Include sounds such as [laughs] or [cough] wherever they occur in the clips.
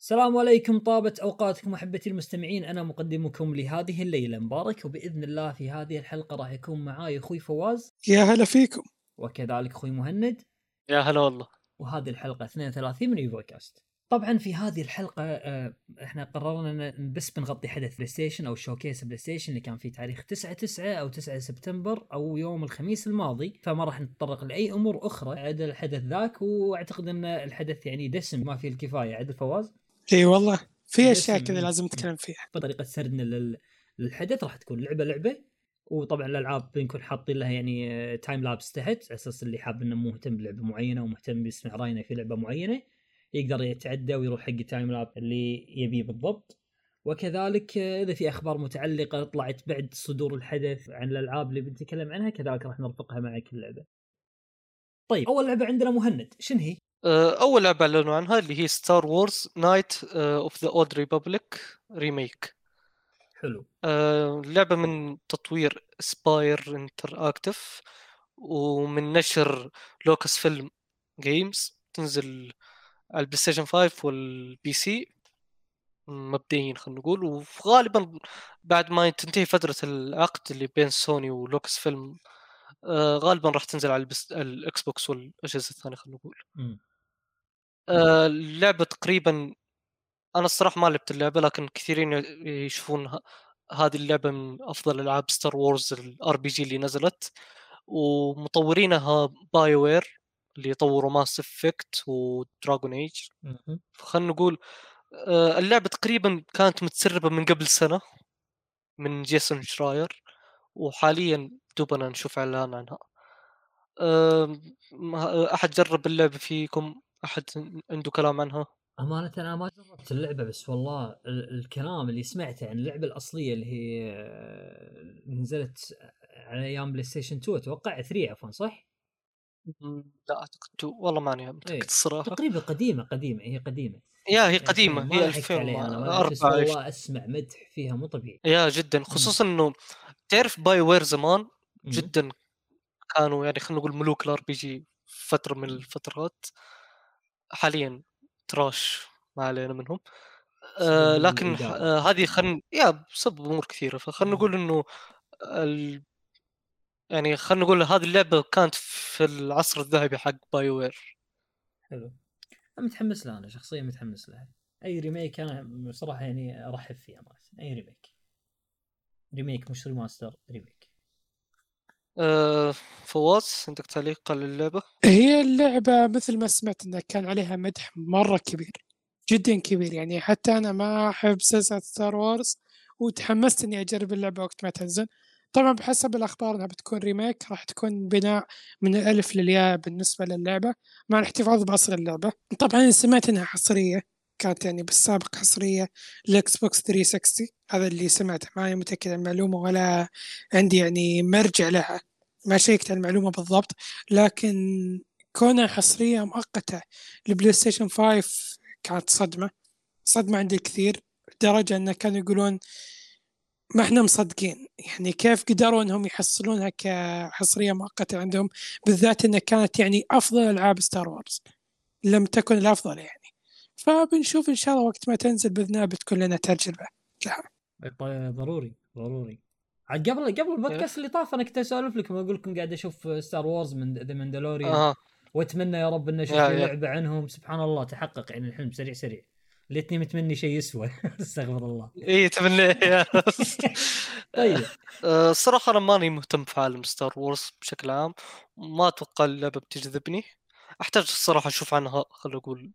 السلام عليكم طابت أوقاتكم أحبتي المستمعين. أنا مقدمكم لهذه الليلة. مبارك وبإذن الله في هذه الحلقة راح يكون معاي أخوي فواز. يا هلا فيكم. وكذلك أخوي مهند. يا هلا والله. وهذه الحلقة 32 من ايفوكاست طبعا في هذه الحلقة آه، إحنا قررنا ان بس بنغطي حدث PlayStation أو showcase PlayStation اللي كان في تاريخ 9 9 أو 9 سبتمبر أو يوم الخميس الماضي. فما راح نتطرق لأي أمور أخرى عدا الحدث ذاك. وأعتقد إن الحدث يعني دسم. ما فيه الكفاية. عدل فواز. إي والله في أشياء كذا لازم نتكلم فيها طريقه سردنا لل- للحدث راح تكون لعبة لعبة وطبعا الألعاب بنكون حاطين لها يعني time lapse تحت على أساس اللي حاب إنه مهتم بلعبة معينة ومهتم بيسمع رأينا في لعبة معينة يقدر يتعدى ويروح حق ال time lapse اللي يبيه بالضبط وكذلك إذا في أخبار متعلقة طلعت بعد صدور الحدث عن الألعاب اللي بنتكلم عنها كذلك راح نرفقها مع كل لعبة. طيب أول لعبة عندنا مهند شنو هي؟ آه، أول لعبة إعلنوا عنها اللي هي Star Wars Knights of the Old Republic remake حلو. لعبة من تطوير Aspyr Interactive ومن نشر Lucasfilm Games تنزل على ال PlayStation 5 وال PC مبدئيا خلينا نقول وغالبا بعد ما تنتهي فترة العقد اللي بين سوني و Lucasfilm آه، غالبا راح تنزل على البس- ال Xbox والأجهزة الثانية خلينا نقول. آه، اللعبة تقريبا أنا الصراحة ما لعبت اللعبة لكن كثيرين يشوفون هذه اللعبة من أفضل ألعاب Star Wars ال RPG اللي نزلت. ومطورينها BioWare اللي طوروا Mass Effect و Dragon Age. فخلنا نقول آه، اللعبة تقريبا كانت متسربة من قبل سنة من Jason Schreier. وحاليا دوبنا نشوف إعلان عنها. أحد جرب اللعبة فيكم؟ أحد عنده كلام عنها؟ أمانة أنا ما جربت اللعبة بس والله ال- الكلام اللي سمعته عن اللعبة الأصلية اللي هي آه، نزلت على أيام PlayStation 2 أتوقع 3 عفوا صح؟ لا أعتقد two والله ماني متأكد إيه. الصراحة. تقريبا قديمة قديمة هي قديمة. yeah هي يعني قديمة. ما هي لحقت عليها أنا ولا بس 2004 والله أسمع مدح فيها مو طبيعي. yeah جدا. خصوصا إنه تعرف BioWare زمان. جدا كانوا يعني خلينا نقول ملوك ال RPG فترة من الفترات. حاليا trash ما علينا منهم. آه لكن. آه هذه خلينا yeah بسبب أمور كثيرة. فخلنا مم. نقول إنه ال... يعني خلينا نقول هذه اللعبة كانت في العصر الذهبي حق BioWare حلو. متحمس لها أنا شخصيا متحمس لها. أي remake أنا بصراحة يعني أرحب فيه أمانة أي remake remake مش remaster remake آه فواز عندك تعليق على اللعبة؟ هي اللعبة مثل ما سمعت انه كان عليها مدح مرة كبير جدا كبير. يعني حتى أنا ما أحب سلسلة Star Wars وتحمست إني أجرب اللعبة وقت ما تنزل. طبعا بحسب الأخبار إنها بتكون remake راح تكون بناء من الألف للياء بالنسبة للعبة مع الاحتفاظ بأصل اللعبة. طبعا سمعت إنها حصرية كانت يعني بالسابق حصرية لل Xbox 360 هذا اللي سمعته ماني متأكد عن المعلومة ولا عندي يعني مرجع لها. ما شيكت على المعلومة بالضبط لكن كونها حصرية مؤقتة ل PlayStation 5 كانت صدمة صدمة عند الكثير لدرجة أنه كانوا يقولون ما إحنا مصدقين. يعني كيف قدروا إنهم يحصلونها كحصرية مؤقتة عندهم؟ بالذات انها كانت يعني أفضل ألعاب Star Wars لم تكن الأفضل يعني. فبنشوف إن شاء الله وقت ما تنزل بإذن الله بتكون لنا تجربة لها. طيب ضروري ضروري. قبل قبل البودكاست اللي طاف أنا كنت أسولف لكم أقول لكم قاعد أشوف Star Wars من The Mandalorian آه وأتمنى يا رب اني أشوف. لعبة عنهم. سبحان الله تحقق يعني الحلم سريع سريع. ليتني متمني شيء يسوى. [laughs] استغفر الله. اي تمنى يا [laughs] طيب. [laughs] آه، الصراحة أنا ماني مهتم في عالم Star Wars بشكل عام. ما أتوقع اللعبة بتجذبني. أحتاج الصراحة أشوف عنها خلينا نقول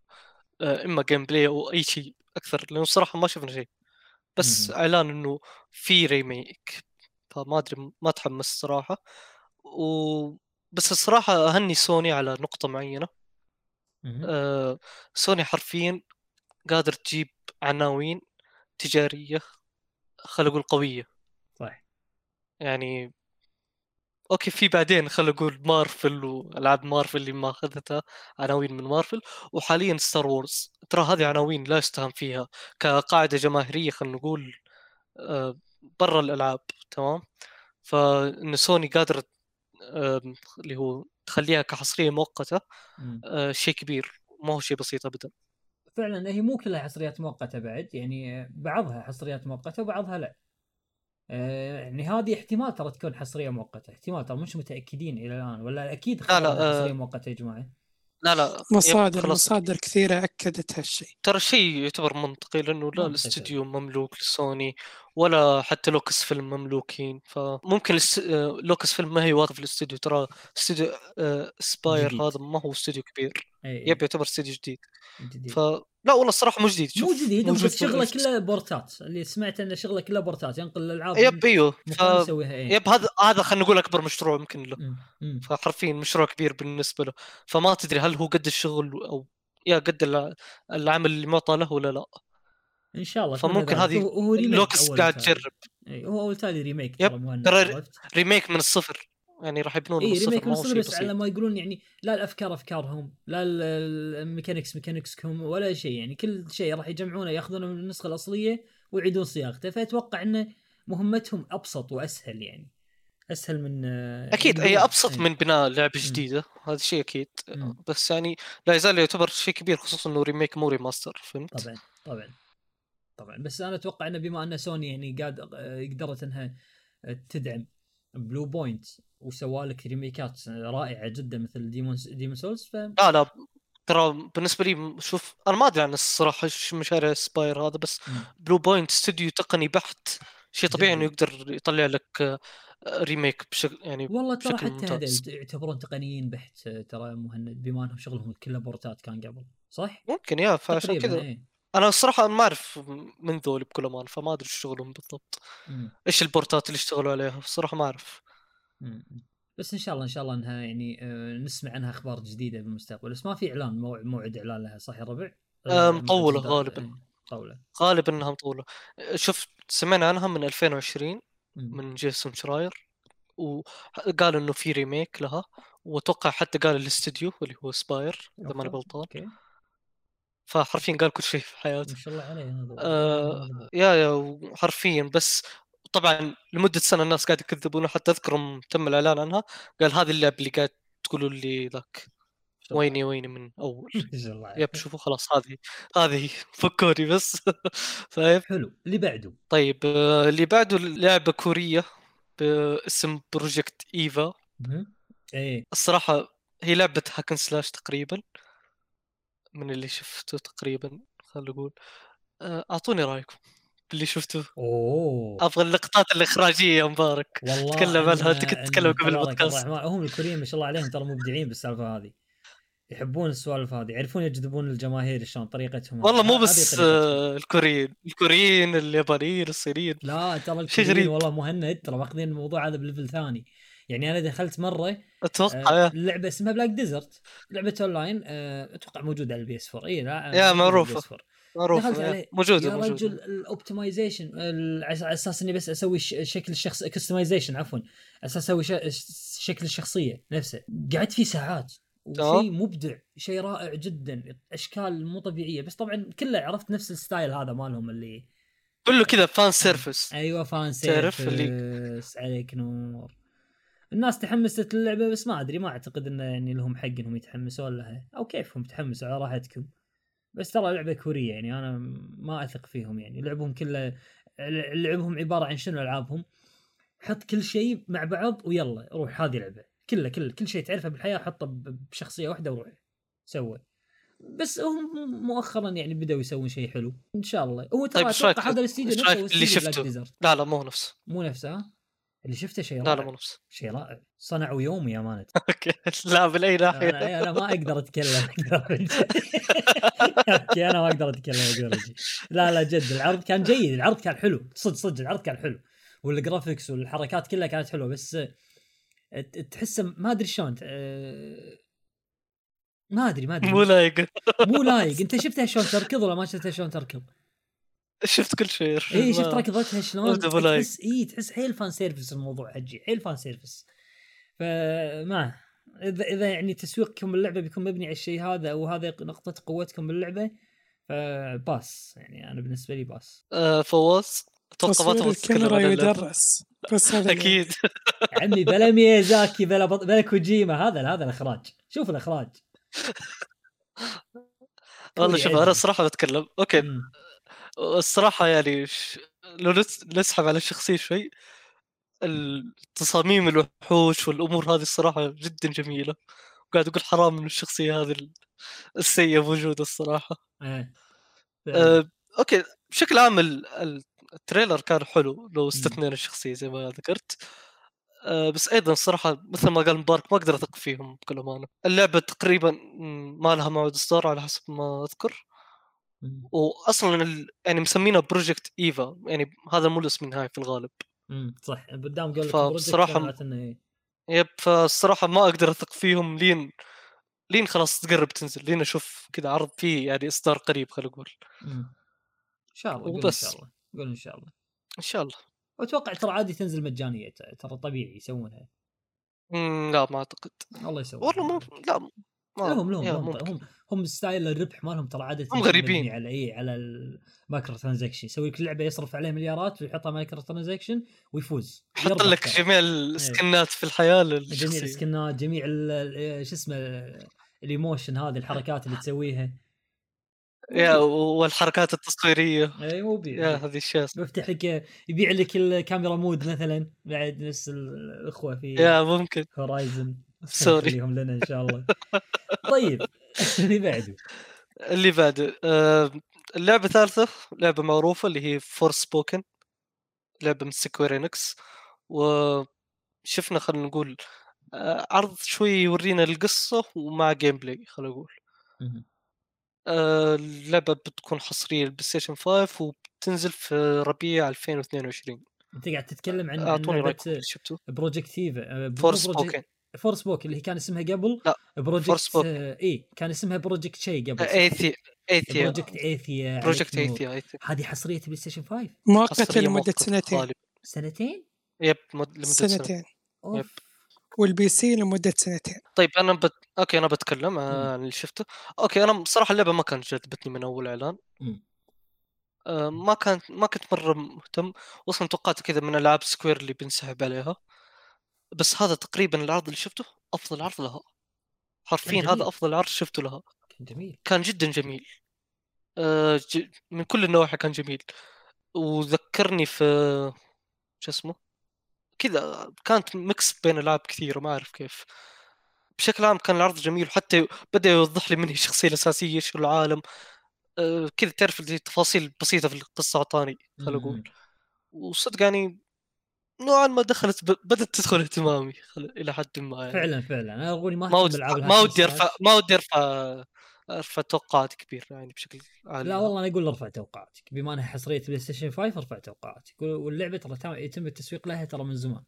آه، إما gameplay أو أي شيء أكثر لأنه الصراحة ما شفنا شيء. بس مهم. إعلان إنه في remake فما أدري ما تحمس الصراحة. و بس الصراحة أهني سوني على نقطة معينة. مهم. آه، سوني حرفيا قادر تجيب عناوين تجارية خلينا نقول قوية. صح يعني okay في بعدين خلينا نقول مارفل وألعاب مارفل اللي ما أخذتها عناوين من مارفل وحاليا Star Wars. ترى هذه عناوين لا يستهان فيها. كقاعدة جماهيرية خلينا نقول آه، برا الألعاب. تمام؟ فإن سوني قادرة آم، اللي هو تخليها كحصرية مؤقتة. آه، شيء كبير ما هو شيء بسيط ابدا. فعلا هي مو كلها حصريات مؤقتة بعد يعني بعضها حصريات مؤقتة وبعضها لا. آه، يعني هذه احتمال ترى تكون حصرية مؤقتة احتمال ترى مش متأكدين إلى الآن ولا أكيد لا، لا، إنها آه، حصريه مؤقتة يا جماعة؟ لا لا مصادر مصادر كثيرة أكدت هالشيء. ترى شيء يعتبر منطقي لأنه لا الاستوديو مملوك لسوني ولا حتى Lucasfilm مملوكين فممكن الاست... Lucasfilm ما هي واقف الاستوديو ترى استوديو آه، Aspyr. هذا ما هو استوديو كبير. إي yep يعتبر استوديو جديد جديد. فلا والله الصراحة مو جديد مو شوف جديد موجود بس شغلة في- كله port ات اللي سمعت انه شغلة كله port ات ينقل الألعاب yep إيوه ف... يسويها إيه yep هذا هذا خلينا نقول أكبر مشروع يمكن له. فحرفيا مشروع كبير بالنسبة له فما تدري هل هو قد الشغل أو يا قد الع- العمل اللي معطى له ولا لا إن شاء الله فممكن. هذه هو هو remake لوكس قاعد. تجرب هو أول تالي remake yep، ترى؟ remake من الصفر يعني راح يبنون الصفر من الصفر بس على ما يقولون يعني لا الأفكار أفكارهم لا ال- ال- ال mechanics mechanics كم ولا شيء يعني كل شيء راح يجمعونه ياخذونه من النسخة الأصلية ويعيدون صياغته فأتوقع انه مهمتهم أبسط وأسهل يعني أسهل من آه، أكيد هي أبسط إيه. من بناء لعبة. جديدة هذا شيء أكيد مم. بس يعني لا يزال يعتبر شيء كبير خصوصا إنه remake مو remaster فهمت؟ طبعا طبعا طبعا بس أنا أتوقع انه بما أن سوني يعني قاد آه، قدرت انها آه، تدعم Bluepoint وسوى لك remake ات رائعة جدا مثل Demon Demon's Souls ف لا لا ترى بالنسبة لي شوف أنا ما أدري عن الصراحة إيش مشاريع Aspyr هذا بس. Bluepoint استوديو تقني بحت شيء طبيعي إنه. يقدر يطلع لك آه، remake بشكل يعني والله ترى حتى. يعتبرون تقنيين بحت آه، ترى مهند بما إنهم شغلهم كله port ات كان قبل صح؟ ممكن يا فعشان كذا إيه أنا الصراحة ما أعرف من ذول بكل أمان فما أدري شغلهم بالضبط مم. إيش ال port ات اللي اشتغلوا عليها الصراحة ما أعرف. بس إن شاء الله إن شاء الله إنها يعني آه، نسمع عنها أخبار جديدة بالمستقبل. بس ما في إعلان موع- موعد إعلان لها صح يا ربع؟ آه، آه، مطولة أجداد- غالباً. إيه، مطوله غالبا إنها مطولة. شفت سمعنا عنها من 2020 مم. من جيسون شراير وقال إنه في remake لها وأتوقع حتى قال الاستديو اللي هو Aspyr إذا ماني غلطان. فحرفيا قال كل شيء في حياته. ما شاء الله عليه هذا آه يا يا حرفيا بس طبعا لمدة سنة الناس قاعد يكذبون حتى اذكر تم الإعلان عنها. قال هذه اللعبه اللي قاعد تقولوا لي ذاك. ويني ويني من أول. [laughs] yep شوفوا خلاص هذه هذه فكوني بس. فاهم [laughs] حلو. اللي بعده. طيب آه، اللي بعده لعبة كورية باسم Project Eve. إيه. الصراحة هي لعبة hack and slash تقريبا. من اللي شفته تقريبا خلينا نقول. آه، أعطوني رأيكم. باللي شفته. أوه. أبغى اللقطات الإخراجية يا مبارك. والله تكلم عنها انت كنت تتكلم قبل البودكاست. هم الكوريين ما شاء الله عليهم ترى مبدعين بالسالفة هذه. يحبون السوالف هذه يعرفون يجذبون الجماهير شلون طريقتهم. والله مو بس. آه، الكوريين الكوريين اليابانيين الصينيين. لا ترى الكوريين. والله مهند ترى ماخذين الموضوع هذا ب level ثاني. يعني أنا دخلت مرة أتوقع آه، لعبة اسمها Black Desert لعبة اون لاين آه، أتوقع موجودة على ال PS4 إي لا يا. PS4. معروف دخلت. عليه. موجودة يا موجودة. رجل ال optimization على أساس إني بس أسوي شكل الشخص customization عفوا أساس أسوي شكل الشخصية نفسه. قعدت فيه ساعات. وشيء مبدع شيء رائع جدا أشكال مو طبيعية بس طبعا كله عرفت نفس الستايل هذا مالهم اللي كله كذا fan service أيوه fan service اللي- عليك نور. الناس تحمست للعبه بس ما أدري ما أعتقد إنه يعني لهم حق إنهم يتحمسون لها. أو كيفهم تحمسوا على راحتكم. بس ترى لعبة كورية يعني أنا ما أثق فيهم يعني. لعبهم كله لعبهم عبارة عن شنو ألعابهم؟ حط كل شيء مع بعض ويلا روح هذه لعبة. كله كل كل شيء تعرفه بالحياة حطه بشخصية واحدة وروح سوى بس هم مؤخرا يعني بدأوا يسوون شيء حلو. إن شاء الله. هو ترى طيب، أتوقع هذا الاستديو نفسه استديو شفته؟ لا لا مو نفسه مو نفسه ها؟ اللي شفته شيء لا لا رائع مو نفسه شيء رائع صنعوا يومي يا مانت. [laughs] أوكي. لا بالأي ناحية. أنا أنا ما أقدر أتكلم [laughs] okay أنا ما أقدر أتكلم. لا لا جد العرض كان جيد العرض كان حلو. صدق صدق العرض كان حلو. وال graphics والحركات كلها كانت حلوة بس تحسه ما أدري شلون ما أدري ما أدري. مو لايق. مو لايق. [laughs] أنت شفتها شلون تركض ولا ما شفتها شلون تركض؟ شفت كل شيء اي شفت ركضتها شلون. تحس اي تحس حيل fan service الموضوع حجي حيل fan service فما اذا إذا يعني تسويقكم باللعبة بيكون مبني على الشيء هذا أو هذا نقطة قوتكم باللعبة ف pass يعني أنا بالنسبة لي pass آه، فواز أتوقع ما تبغى تتكلم عن. يدرس. بس هذا اللي- أكيد. عمي بلا ميازاكي بلا بط... بلا كوجيما هذا هذا الإخراج. شوف الإخراج. والله شوف أنا. الصراحه بتكلم. okay. الصراحة يعني. لو نس- نسحب على الشخصيه شوي التصاميم الوحوش والأمور هذه الصراحة جدا جميلة وقاعد أقول حرام من الشخصية هذه ال- السيئة موجودة الصراحة إيه. أه... okay بشكل عام ال... ال- ال trailer كان حلو لو استثنينا الشخصية زي ما ذكرت أه بس أيضا الصراحة مثل ما قال مبارك ما أقدر أثق فيهم بكل أمانة اللعبة تقريبا ما لها موعد إصدار على حسب ما أذكر. واصلا ال... يعني مسمينها Project Eve يعني هذا مو الاسم النهائي في الغالب مم. صح قدام قال لك معناته إنه إيه. yep فالصراحه ما أقدر أثق فيهم لين لين خلاص تقرب تنزل لين أشوف كذا عرض فيه يعني إصدار قريب خلينا نقول. إن شاء الله قول إن وبس. شاء الله قول إن شاء الله إن شاء الله واتوقع ترى عادي تنزل مجانية ترى طبيعي يسوونها لا ما أعتقد والله يسوونها والله مو لا ما لهم لهم ممكن. هم هم ستايل الربح مالهم ترى عادة هم غريبين. على اي على ال microtransaction يسوي لك لعبة يصرف عليها مليارات ويحطها microtransaction ويفوز. حط يربح لك. جميع السكنات في الحياة للشخصيه جميع السكنات جميع شو اسمه الإيموشن هذه الحركات اللي تسويها. يا والحركات التصويرية. اي مو بي يا هذه الشيء بيفتح لك يبيع لك الكاميرا مود مثلا بعد نفس الأخوة في يا ممكن. هورايزن سوري. خليهم لنا إن شاء الله. طيب اللي بعده؟ اللي بعده آه، اللعبة الثالثه لعبة معروفة اللي هي Forspoken لعبة من سكوير انكس وشفنا خلينا نقول آه، عرض شوي يورينا القصة ومع gameplay خلينا نقول. آه، اللعبة بتكون حصرية للبلاي ستيشن 5 وبتنزل في ربيع 2022 أنت قاعد تتكلم عن أعطوني رأيكم اللي شفتوا Project Athia Forspoken Forspoken اللي هي كان اسمها قبل لا، Project Forspoken. اي كان اسمها Project شيء قبل. Athia Athia Project Athia Project. Athia Athia هذه حصرية بلاي ستيشن 5 مؤقتة حصرية لمدة مؤقتة سنتين. سنتين؟ yep سنة. سنتين. أوف. وال PC لمدة سنتين. طيب أنا بت... okay أنا بتكلم عن. اللي شفته. okay أنا بصراحة اللعبة ما كانت جذبتني من أول إعلان. آه ما كانت ما كنت مرة مهتم. أصلا توقعت كذا من ألعاب سكوير اللي بنسحب عليها. بس هذا تقريبا العرض اللي شفته أفضل عرض لها. حرفيا. هذا أفضل عرض شفته لها. كان جميل. كان جدا جميل. آه ج... من كل النواحي كان جميل. وذكرني في شو اسمه؟ كذا كانت ميكس بين ألعاب كثيرة ما أعرف كيف. بشكل عام كان العرض جميل وحتى بدأ يوضح لي من هي الشخصيه الأساسية شو العالم. آه كذا تعرف التفاصيل البسيطه في القصة أعطاني خلينا نقول. مم. وصدق يعني نوعا ما دخلت ب... بدأت تدخل اهتمامي خل... إلى حد ما يعني. فعلا فعلا. أنا أقول ما ما ودي ما ودي ارفع ما ودي ارفع أرفع توقعات كبيرة يعني بشكل عالي لا والله أنا أقول أرفع توقعاتك بما انها حصرية بلاي ستيشن 5 أرفع توقعاتك. واللعبة ترى يتم التسويق لها ترى من زمان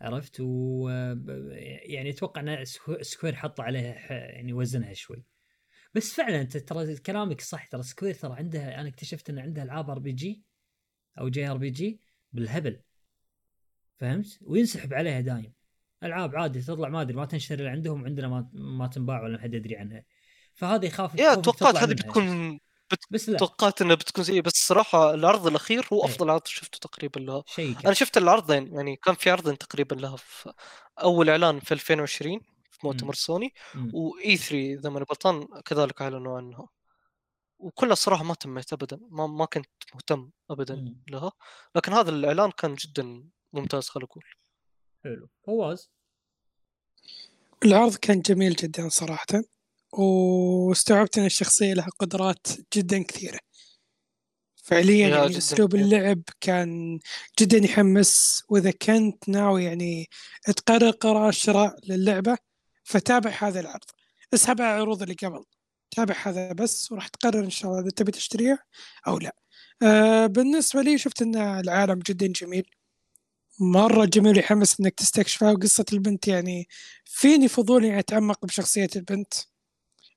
عرفت؟ و يعني أتوقع ان سكو- سكوير حط عليها ح- يعني وزنها شوي. بس فعلا أنت ترى كلامك صح ترى سكوير ترى عندها أنا اكتشفت إن عندها ألعاب RPG أو J RPG بالهبل. فهمت وينسحب عليها دايم ألعاب عادي تطلع ما أدري ما تنشر اللي عندهم عندنا ما ما تنباع ولا حد يدري عنها فهذه يخاف yeah توقعت هذه. بتكون بس لا توقعت إنها بتكون زي بس الصراحه العرض الأخير هو إيه. أفضل عرض شفته تقريبا لها شيء أنا شفت العرضين يعني كان في عرضين تقريبا لها في أول إعلان في 2020 في مؤتمر. سوني. و E3 إذا ماني غلطان كذلك أعلنوا عنها وكلها الصراحه ما تميت ابدا ما, ما كنت مهتم ابدا مم. لها لكن هذا الإعلان كان جدا ممتاز خلينا نقول حلو. فواز؟ العرض كان جميل جدا صراحة واستوعبت أن الشخصية لها قدرات جدا كثيرة. فعليا يا يعني جداً أسلوب. اللعب كان جدا يحمس وإذا كنت ناوي يعني تقرر قرار شراء للعبة فتابع هذا العرض. اسحب على العروض اللي قبل. تابع هذا بس وراح تقرر إن شاء الله إذا تبي تشتريها أو لا. آه بالنسبة لي شفت أن العالم جدا جميل. مرة جميل يحمس إنك تستكشفها وقصة البنت يعني فيني فضول إني أتعمق بشخصية البنت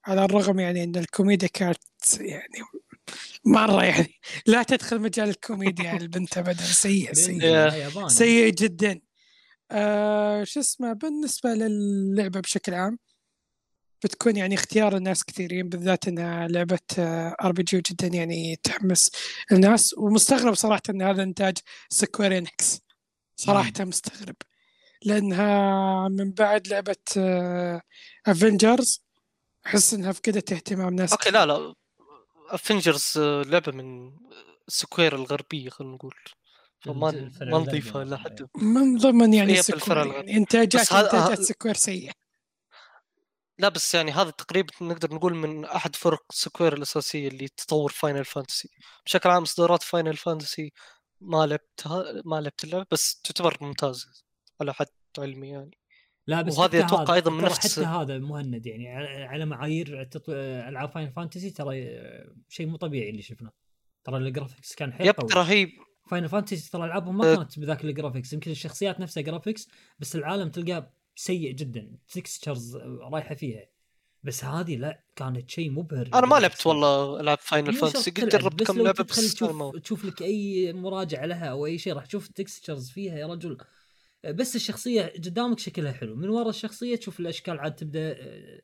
على الرغم يعني إن الكوميديا كانت يعني مرة يعني [laughs] لا تدخل مجال الكوميديا يعني البنت ابدا سيء سيء سيء جدا. آه شو اسمه بالنسبة للعبة بشكل عام بتكون يعني اختيار الناس كثيرين بالذات انها لعبة RPG جدا يعني تحمس الناس ومستغرب صراحة إن هذا إنتاج سكوير انكس صراحة مستغرب لأنها من بعد لعبة افنجرز أحس إنها فقدت اهتمام ناس okay لا لا افنجرز لعبة من سكوير الغربية خلينا نقول. فما ما نضيفها لحد إيه. من ضمن يعني سكوير. يعني إنتاجات إنتاجات سكوير سيئة. لا بس يعني هذا تقريبا نقدر نقول من أحد فرق سكوير الأساسية اللي تطور فاينل فانتسي بشكل عام إصدارات فاينل فانتسي ما لعبتها ما لعبت اللعبة بس تعتبر ممتازه على حد علمي يعني. لا بس وهذه حتى أتوقع هذا- أيضاً من نفس- حتى هذا مهند يعني على معايير تط- ألعاب فاينل فانتسي ترى آه، شيء مو طبيعي اللي شفناه. ترى ال graphics كان حيل yep ترى هي فاينل فانتسي ترى ألعابهم ما أه. كانت بذاك ال graphics يمكن الشخصيات نفسها graphics بس العالم تلقاه سيء جدا. textures رايحة فيها. بس هذه لا كانت شيء مبهر أنا ما لعبت. والله العاب فاينل فانتسي قد جربت كم لعبة بس تشوف تشوف لك أي مراجعة لها أو أي شيء راح تشوف ال textures فيها يا رجل بس الشخصية قدامك شكلها حلو من ورا الشخصية تشوف الأشكال عاد تبدأ آه،.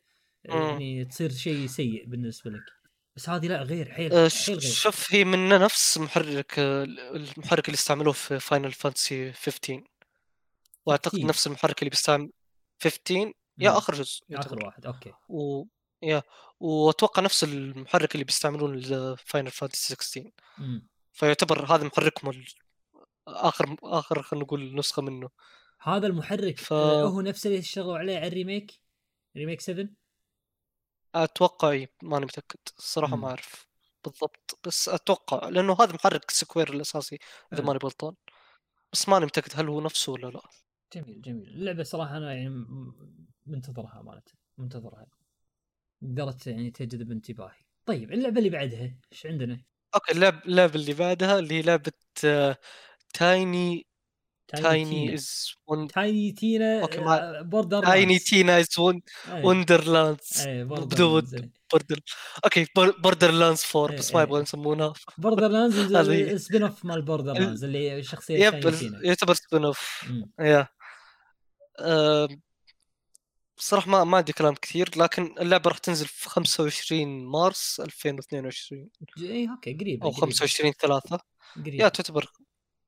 يعني تصير شيء سيء بالنسبة لك بس هذه لا غير حيل آه، حيل غير شوف هي من نفس محرك آه، المحرك اللي استعملوه في فاينل فانتسي 15 وأعتقد 15. نفس المحرك اللي بيستعمل 15 yeah مم. آخر جزء آخر يعتبر. واحد okay و yeah وأتوقع نفس المحرك اللي بيستعملون لفاينل فانتسي 16 مم. فيعتبر هذا محركهم ال- آخر آخر خلينا نقول نسخة منه هذا المحرك ف- آه، هو نفسه اللي اشتغلوا عليه على ال remake remake 7 أتوقع ماني متأكد الصراحة. ما أعرف بالضبط بس أتوقع لأنه هذا محرك سكوير الأساسي إذا حلو. ماني غلطان بس ماني متأكد هل هو نفسه ولا لا جميل جميل. اللعبة صراحة أنا يعني منتظرها مالتها منتظرها. قدرت يعني تجذب انتباهي. طيب اللعبة اللي بعدها إيش عندنا؟ okay اللعب اللعبة اللي بعدها اللي هي لعبة تايني تايني از تايني تينا أوكي، ما- بوردر تايني تينا از. وندرلاندز بدون بوردر أوكي بوردر لاندز 4 إيه، بس ما إيه. يبغون يسمونها بوردر لاندز السبين اوف مال بوردر لاندز اللي الشخصيه يب تايني تينا يعتبر سبين اوف. يا أم، صراحة ما ما عندي كلام كثير لكن اللعبة راح تنزل في 25 مارس 2022 ج- اي okay قريبه أو قريبة، 25 3 قريبة. yeah تعتبر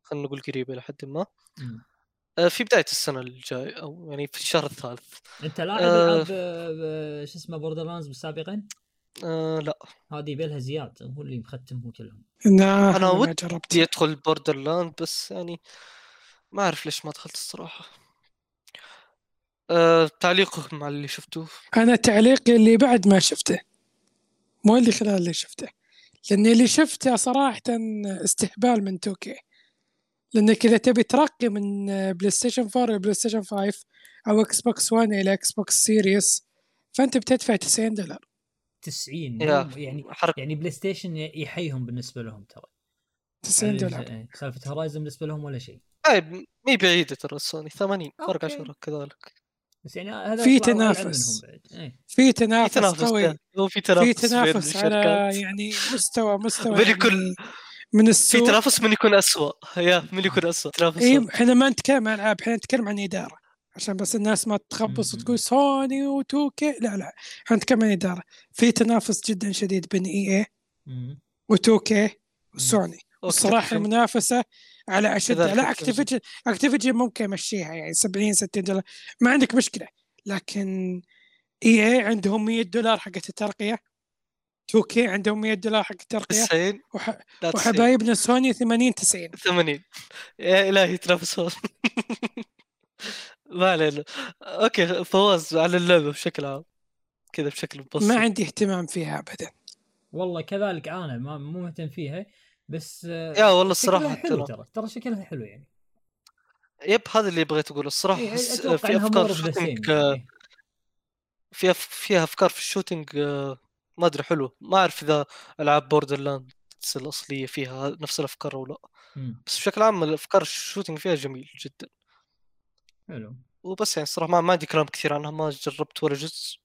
خلينا نقول قريبة لحد ما مم. أه، في بداية السنة الجاية أو يعني في الشهر الثالث أنت لاعب آه. العاب آه، شو اسمه بوردر لاندز سابقا؟ أه لا هذه يبيلها زياد هو اللي مختمهم كلهم أنا ما ودي ادخل بوردر لاند بس يعني ما أعرف ليش ما دخلت الصراحة أه تعليقك مع اللي شفتوه أنا تعليقي اللي بعد ما شفته مو اللي خلال اللي شفته. لأن اللي شفته صراحة استهبال من 2K لانك اذا تبي ترقي من PlayStation 4 إلى PlayStation 5 أو Xbox One إلى Xbox Series فأنت بتدفع 90 دولار. 90 يا مو- يعني حركة يعني PlayStation يحيهم بالنسبة لهم ترى. 90 يعني دولار. سالفه Horizon بالنسبة لهم ولا شيء. طيب مي بعيدة ترى سوني 80 فرق okay. 10 كذلك. بس يعني هذا في تنافس. إيه. في في تنافس قوي. في تنافس في تنافس على الشركات. يعني مستوى مستوى من يعني يكون من في السوق. تنافس من يكون اسوء يا من يكون اسوء تنافس. اي. إحنا ما نتكلم عن ألعاب إحنا نتكلم عن إدارة. عشان بس الناس ما تخبص. وتقول سوني و 2K. لا لا. إحنا نتكلم عن إدارة. في تنافس جدا شديد بين EA. و 2K وسوني. والصراحه okay. المنافسة على كذلك لا Activision. Activision Activision ممكن يمشيها يعني 70 60 دولار. ما عندك مشكلة لكن EA عندهم 100 دولار حقت الترقية. 2K عندهم 100 دولار حق الترقية. 90 وح... لا 90 وحبايبنا سوني 80 90 80 يا إلهي تنافسون. [laughs] ما علينا. okay فواز على اللعبة بشكل عام. كذا بشكل مبسط ما عندي اهتمام فيها ابدا. والله كذلك أنا ما مو مهتم فيها. بس يا والله الصراحة حلو ترى. ترى شكلها حلو يعني. yep هذا اللي بغيت أقوله. الصراحة إيه، أتوقع في أفكار more of the same shooting آه، في أف... فيها أفكار في ال shooting ما أدري حلو ما أعرف إذا ألعاب Borderland الأصلية فيها نفس الأفكار أو لا. بس بشكل عام الأفكار ال shooting فيها جميل جدا. حلو. وبس يعني الصراحة ما, ما عندي كلام كثير عنها ما جربت ولا جزء.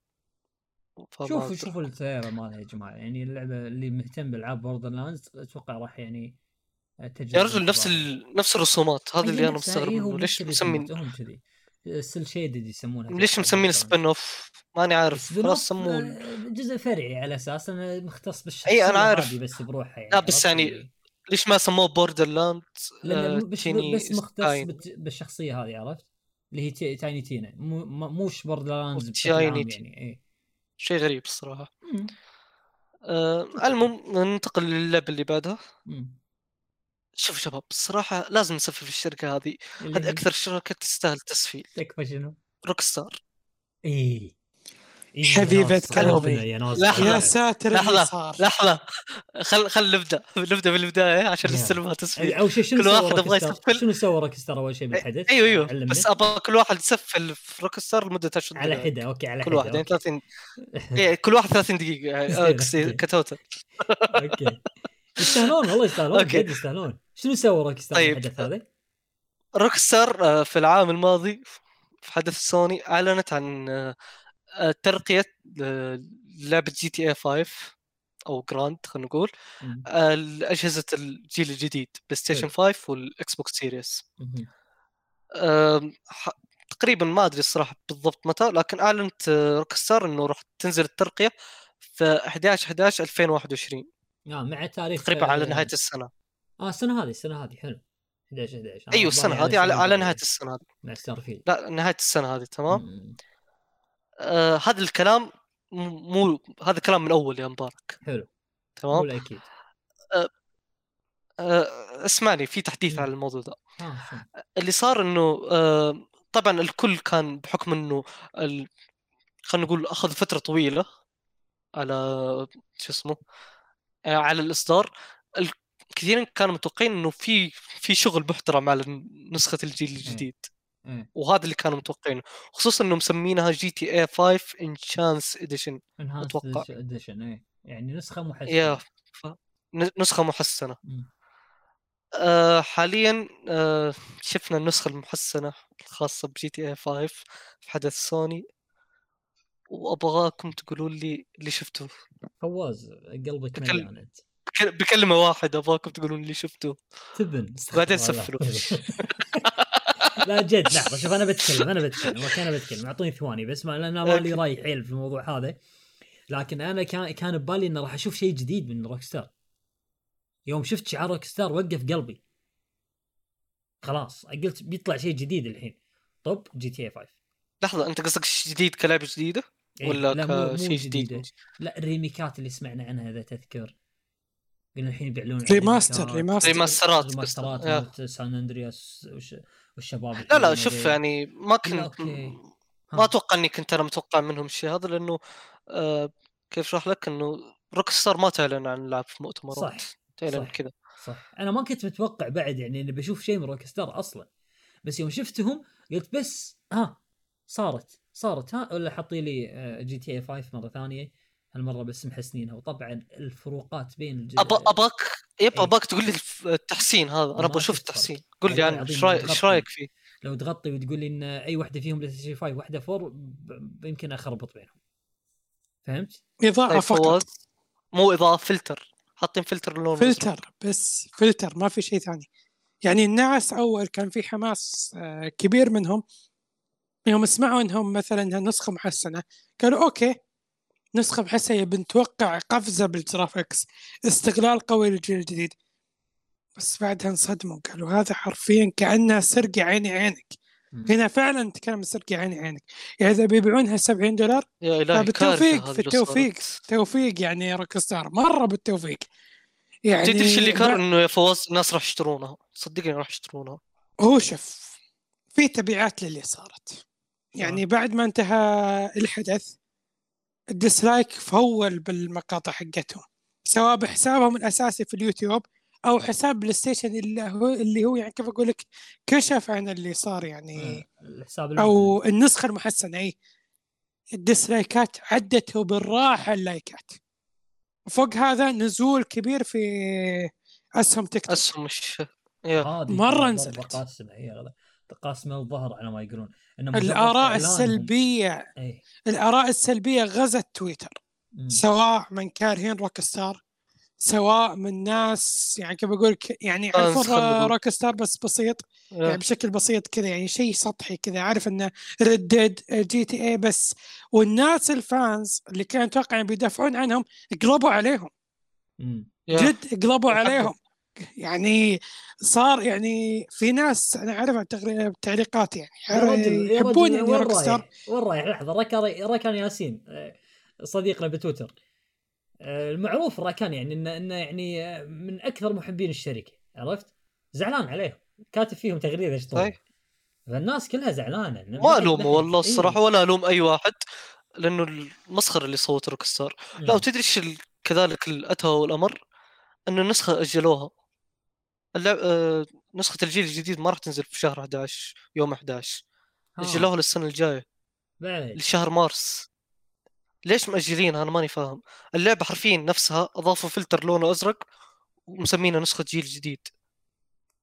شوفوا. شوفوا ال trailer مالها يا جماعة. يعني اللعبة اللي مهتم بألعاب Borderlands أتوقع راح يعني يا رجل نفس. ال... نفس الرسومات. هذا اللي أنا مستغرب منه. ليش مسمين؟ كذي. ال cel shaded يسمونها ليش مسمين. spin-off ماني عارف. خلاص سموه. آه، جزء فرعي على أساس إنه مختص بالشخصية أي، أنا عارف. بس بروحها يعني لا، بس يعني ليش ما سموه Borderland لأنه بس, بس مختص بالشخصية هذه عرفت؟ اللي هي Tiny Tina مو موش Borderlands بشكل تايني يعني إيه. شيء غريب الصراحة. آه المهم ننتقل للعبه اللي بعدها. شوف شباب الصراحة لازم نسفل في الشركة هذه. هذه أكثر شركة تستاهل تسفيل تكفى شنو؟ Rockstar اي حبيبة قلبي. يا ناس لحظة. يا قلبنا. ساتر صار لحظة خل خل نبدأ نبدأ بالبداية عشان. نستلمها تسفيل أو شيء شنو كل واحد Rockstar؟ يسفل. شنو سوى Rockstar أول شيء بالحدث؟ أيوه أيوه علمني. بس أبغى كل واحد يسفل في Rockstar لمدة 10 على دقائق حدة okay على كل حدة واحد يعني okay. 30 إيه، كل واحد 30 دقيقة [laughs] يعني، آه، okay. ك total okay يستاهلون والله يستاهلون okay. جد يستاهلون شنو سوى Rockstar طيب. بالحدث هذا؟ Rockstar آه، في العام الماضي في حدث سوني أعلنت عن آه، ترقية آه، لعبة GTA 5 أو Grand خلينا نقول. آه، لأجهزة الجيل الجديد PlayStation 5 وال Xbox Series تقريبا ما أدري الصراحة بالضبط متى لكن أعلنت Rockstar إنه راح تنزل الترقية في 11 11 2021 آه مع تاريخ تقريبا على آه، نهاية السنة. آه السنة هذه السنة هذه حلو. 11 11 آه، أيوه السنة هذه على, على نهاية السنة هذه. مع Starfield لا نهاية السنة هذه تمام؟ مم. آه هذا الكلام م- مو هذا كلام من أول يا مبارك. حلو. تمام؟ أكيد آه اسمعني في تحديث. على الموضوع ده. شلون؟ اللي صار إنه آه طبعا الكل كان بحكم إنه ال... خلينا نقول أخذ فترة طويلة على شو اسمه آه، على الإصدار. الكثيرين كانوا متوقعين إنه في في شغل محترم على نسخة الجيل الجديد. إيه وهذا اللي كانوا متوقعينه خصوصا انه مسمينها GTA 5 enhanced edition. enhanced edition إيه. يعني نسخة محسنة. يا ف... نسخة محسنة. مم. آه حاليا آه شفنا النسخة المحسنة الخاصة ب GTA 5 في حدث سوني. وأبغاكم تقولوا لي اللي شفتوه. فواز قلبك بكل- مليان أنت. بكلمة واحدة أبغاكم تقولون اللي شفتوه. تبن بعدين سفلوا. [laughs] لا جد لحظة شوف أنا بتكلم أنا بتكلم okay أنا بتكلم اعطوني ثواني بس ما لأن ما لي. راي حيل في الموضوع هذا. لكن أنا كان كان ببالي انه راح أشوف شيء جديد من Rockstar يوم شفت شعار Rockstar وقف قلبي. خلاص قلت بيطلع شيء جديد الحين. طب GTA 5 لحظة أنت قصدك شيء جديد كلعبة جديدة؟ إيه، ولا كشيء جديد؟ جديدة. لا ال remake ات اللي سمعنا عنها إذا تذكر. قلنا الحين يبيعون remaster remaster. remaster ات remaster ات. مالت سان أندرياس وش والشباب لا لا شوف. يعني ما كنت. ما أتوقع إني كنت أنا متوقع منهم الشيء هذا لأنه آه كيف أشرح لك؟ إنه Rockstar ما تعلن عن لعب في مؤتمرات. صح، تعلن. كذا. صح أنا ما كنت متوقع بعد يعني إني بشوف شيء من Rockstar أصلا. بس يوم شفتهم قلت بس ها صارت صارت ها ولا حطي لي آه، GTA 5 مرة ثانية. هالمرة بس محسنينها. وطبعا الفروقات بين الج... أب... ابغاك yep إيه. ابغاك تقول لي التحسين هذا أنا أبغى أشوف. التحسين قول لي عنه إيش رايك متغطي. إيش رايك فيه؟ لو تغطي وتقول لي إن أي واحدة فيهم PlayStation 5 واحدة 4 ب- يمكن اخربط بينهم فهمت؟ اضاءه طيب فقط مو اضاءه فلتر حاطين فلتر لون. فلتر بس فلتر ما في شيء ثاني يعني الناس أول كان في حماس آه، كبير منهم يوم سمعوا إنهم مثلا نسخة محسنة قالوا okay نسخة محسنه بنتوقع قفزة بال graphics استغلال قوي للجيل الجديد. بس بعدها انصدموا قالوا هذا حرفيا كانها سرقه عيني عينك. هنا فعلا تكلم سرقه عيني عينك. يعني إذا بيبيعونها 70 دولار يا إلهي بالتوفيق، في التوفيق. توفيق يعني روك ستار مرة بالتوفيق. يعني تدري إيش اللي كان؟ إنه يا فواز الناس راح يشترونها. صدقني راح يشترونها. هو شوف في تبعات للي صارت. يعني بعد ما انتهى الحدث ال dislike full بالمقاطع حقتهم سواء بحسابهم الأساسي في اليوتيوب أو حساب بلاي ستيشن اللي هو اللي هو يعني كيف أقول لك كشف عن اللي صار يعني الحساب أو النسخة المحسنة إي. الديسلايكات عدت بالراحة اللايكات. وفوق هذا نزول كبير في أسهم تيك تو. أسهم مش ضربة نزلت. قاسمه الظهر على ما يقولون مجرد الآراء السلبيه إيه الآراء السلبية غزت تويتر مم. سواء من كارهين روك ستار سواء من ناس يعني كيف بقول ك- يعني يعرفون نقول. روك ستار بس بسيط يعني yeah. بشكل بسيط كذا يعني شيء سطحي كذا عارف انه ردد جي تي اي بس والناس الفانز اللي كانوا أتوقع بيدافعون عنهم قلبوا عليهم مم. جد قلبوا. عليهم يعني صار يعني في ناس أنا اعرفها تغري- التعليقات يعني يحبون يعني روك ستار؟ وين رايح؟ لحظة ركان ركان ياسين صديقنا بتويتر المعروف راكان يعني انه انه يعني من أكثر محبين الشركة عرفت؟ زعلان عليهم كاتب فيهم تغريدة إيش طول طيب. فالناس كلها زعلانة ما الومه والله إيه. الصراحة ولا الوم أي واحد لأنه المسخرة اللي سوت روك ستار لا مم. وتدري إيش كذلك الأدهى والأمر إنه النسخة أجلوها اللعب... آه... نسخة الجيل الجديد ما راح تنزل في شهر 11 يوم 11 ها، اجلوها للسنة الجاية. لشهر مارس. ليش مأجلينها؟ أنا ماني فاهم. اللعبة حرفيا نفسها أضافوا فلتر لونه أزرق ومسمينها نسخة جيل جديد.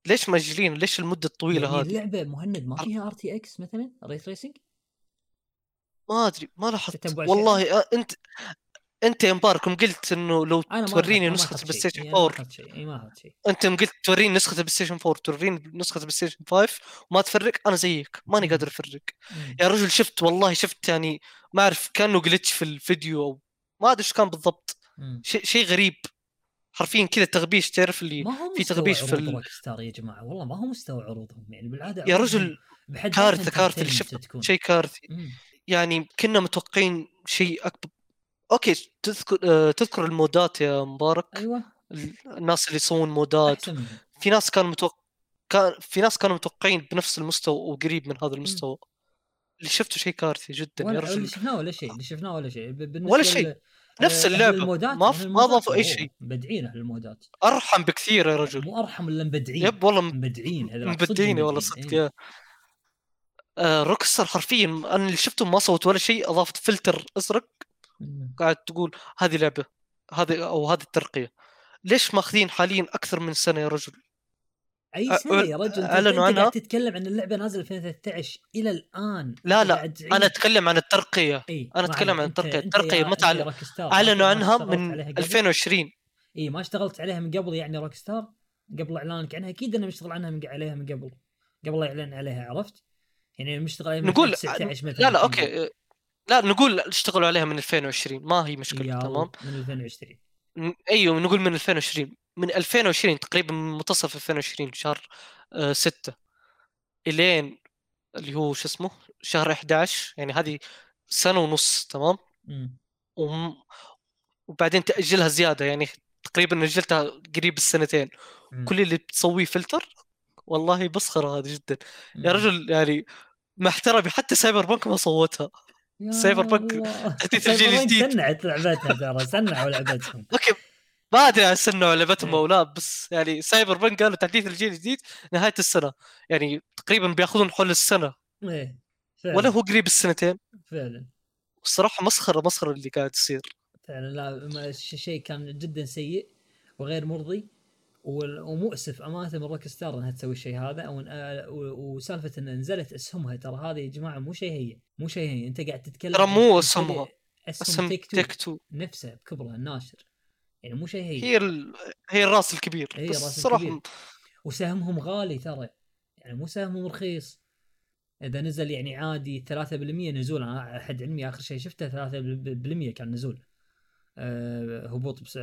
ليش مأجلين؟ ليش المدة الطويلة يعني هذه؟ اللعبة مهند ما فيها RTX مثلا؟ ray tracing ما أدري ما لاحظت؟ والله آه، أنت انت يا مبارك قلت انه لو توريني نسخة البلاي. ستيشن إيه، أنا ما 4 أخذت شيء. إي ما أخذت شيء. انت قلت توريني نسخة البلاي ستيشن 4 توريني نسخة البلاي ستيشن 5 وما تفرق أنا زيك. ماني. قادر أفرق. يا رجل شفت والله شفت يعني ما أعرف كأنه glitch في الفيديو أو ما أدري إيش كان بالضبط. شيء شيء غريب. حرفيا كذا تغبيش. تعرف اللي في تغبيش في ال- ستار يا جماعة؟ والله ما هو مستوى عروضهم. يعني بالعادة يا رجل كارثة كارثة اللي تكون. شيء كارثي. يعني كنا متوقعين شيء أكبر. okay تذكر آه، تذكر المودات يا مبارك؟ أيوه. الناس اللي يسوون مودات. منهم في ناس كانوا متوقع كان في ناس كانوا متوقعين بنفس المستوى وقريب من هذا المستوى. اللي شفته شيء كارثي جدا يا ولا رجل. اللي شفناه ولا شيء اللي شفناه ولا شيء. ولا شيء. نفس آه، اللعبة. المودات ما ما أي أوه، شيء. مبدعين أهل المودات. أرحم بكثير يا رجل. مو أرحم إلا مبدعين. yep والله مبدعين مبدعين والله مبدعين. صدق إيه. yeah. آه روك ستار حرفيا أنا اللي شفته ما سوت ولا شيء أضافت فلتر أزرق. قاعد تقول هذه لعبة هذه أو هذه الترقية. ليش ماخذين حاليا أكثر من سنة يا رجل؟ أي سنة يا رجل؟ انت, عنها. قاعد تتكلم عن اللعبة نازلة 2013 إلى الآن. لا لا. أنا أتكلم عن الترقية. إيه، أنا ما أتكلم عليك. عن روك ستار، ما أعلنوا عنها من عليها قبل؟ 2020 إي ما اشتغلت عليها من قبل يعني روك ستار قبل إعلانك عنها. أكيد أنا مشتغل عنها من عليها من قبل. قبل لا يعلن عليها عرفت؟ يعني مشتغل عليها من نقول 2019 مثلا لا لا okay. لا نقول اشتغلوا عليها من 2020 ما هي مشكلة يا تمام؟ من 2020 ن- أيوه نقول من 2020 من 2020 تقريبا من منتصف 2020 شهر 6 إلين اللي هو شو اسمه؟ شهر 11 يعني هذه سنة ونص تمام. وم... وبعدين تأجلها زيادة يعني تقريبا أجلتها قريب السنتين. مم. كل اللي بتسويه فلتر والله مسخره هذه جدا. يا مم. رجل يعني مع احترامي حتى سايبر بنك ما سوتها. يا سايبر بنك. [laughs] تحديث الجيل الجديد. سنعت لعبتها ترى سنعوا لعبتهم. [laughs] okay. ما أدري عن سنعوا لعبتهم. أو لا بس يعني سايبر بنك قالوا تحديث الجيل الجديد نهاية السنة. يعني تقريبا بيأخذون حول السنة. إيه فعلا. ولا هو قريب السنتين. فعلا. الصراحه مسخرة مسخرة اللي قاعد تصير. فعلا لا شيء كان جدا سيء وغير مرضي. ومؤسف أمانة من روك ستار إنها تسوي الشيء هذا أو آه، وسالفة إن نزلت اسهمها ترى هذه يا جماعة مو شيء هي مو شيء هي. أنت قاعد تتكلم ترى مو أسهمها. اسهم تيك تو تيك تو. نفسها بكبرها الناشر. يعني مو شيء هين, هي ال... هي الراس الكبير هي بس الراس الكبير. وسهمهم غالي ترى. يعني مو سهمهم رخيص. إذا نزل يعني عادي 3% نزول. أنا حد علمي آخر شيء شفته 3% كان نزول. أه هبوط بس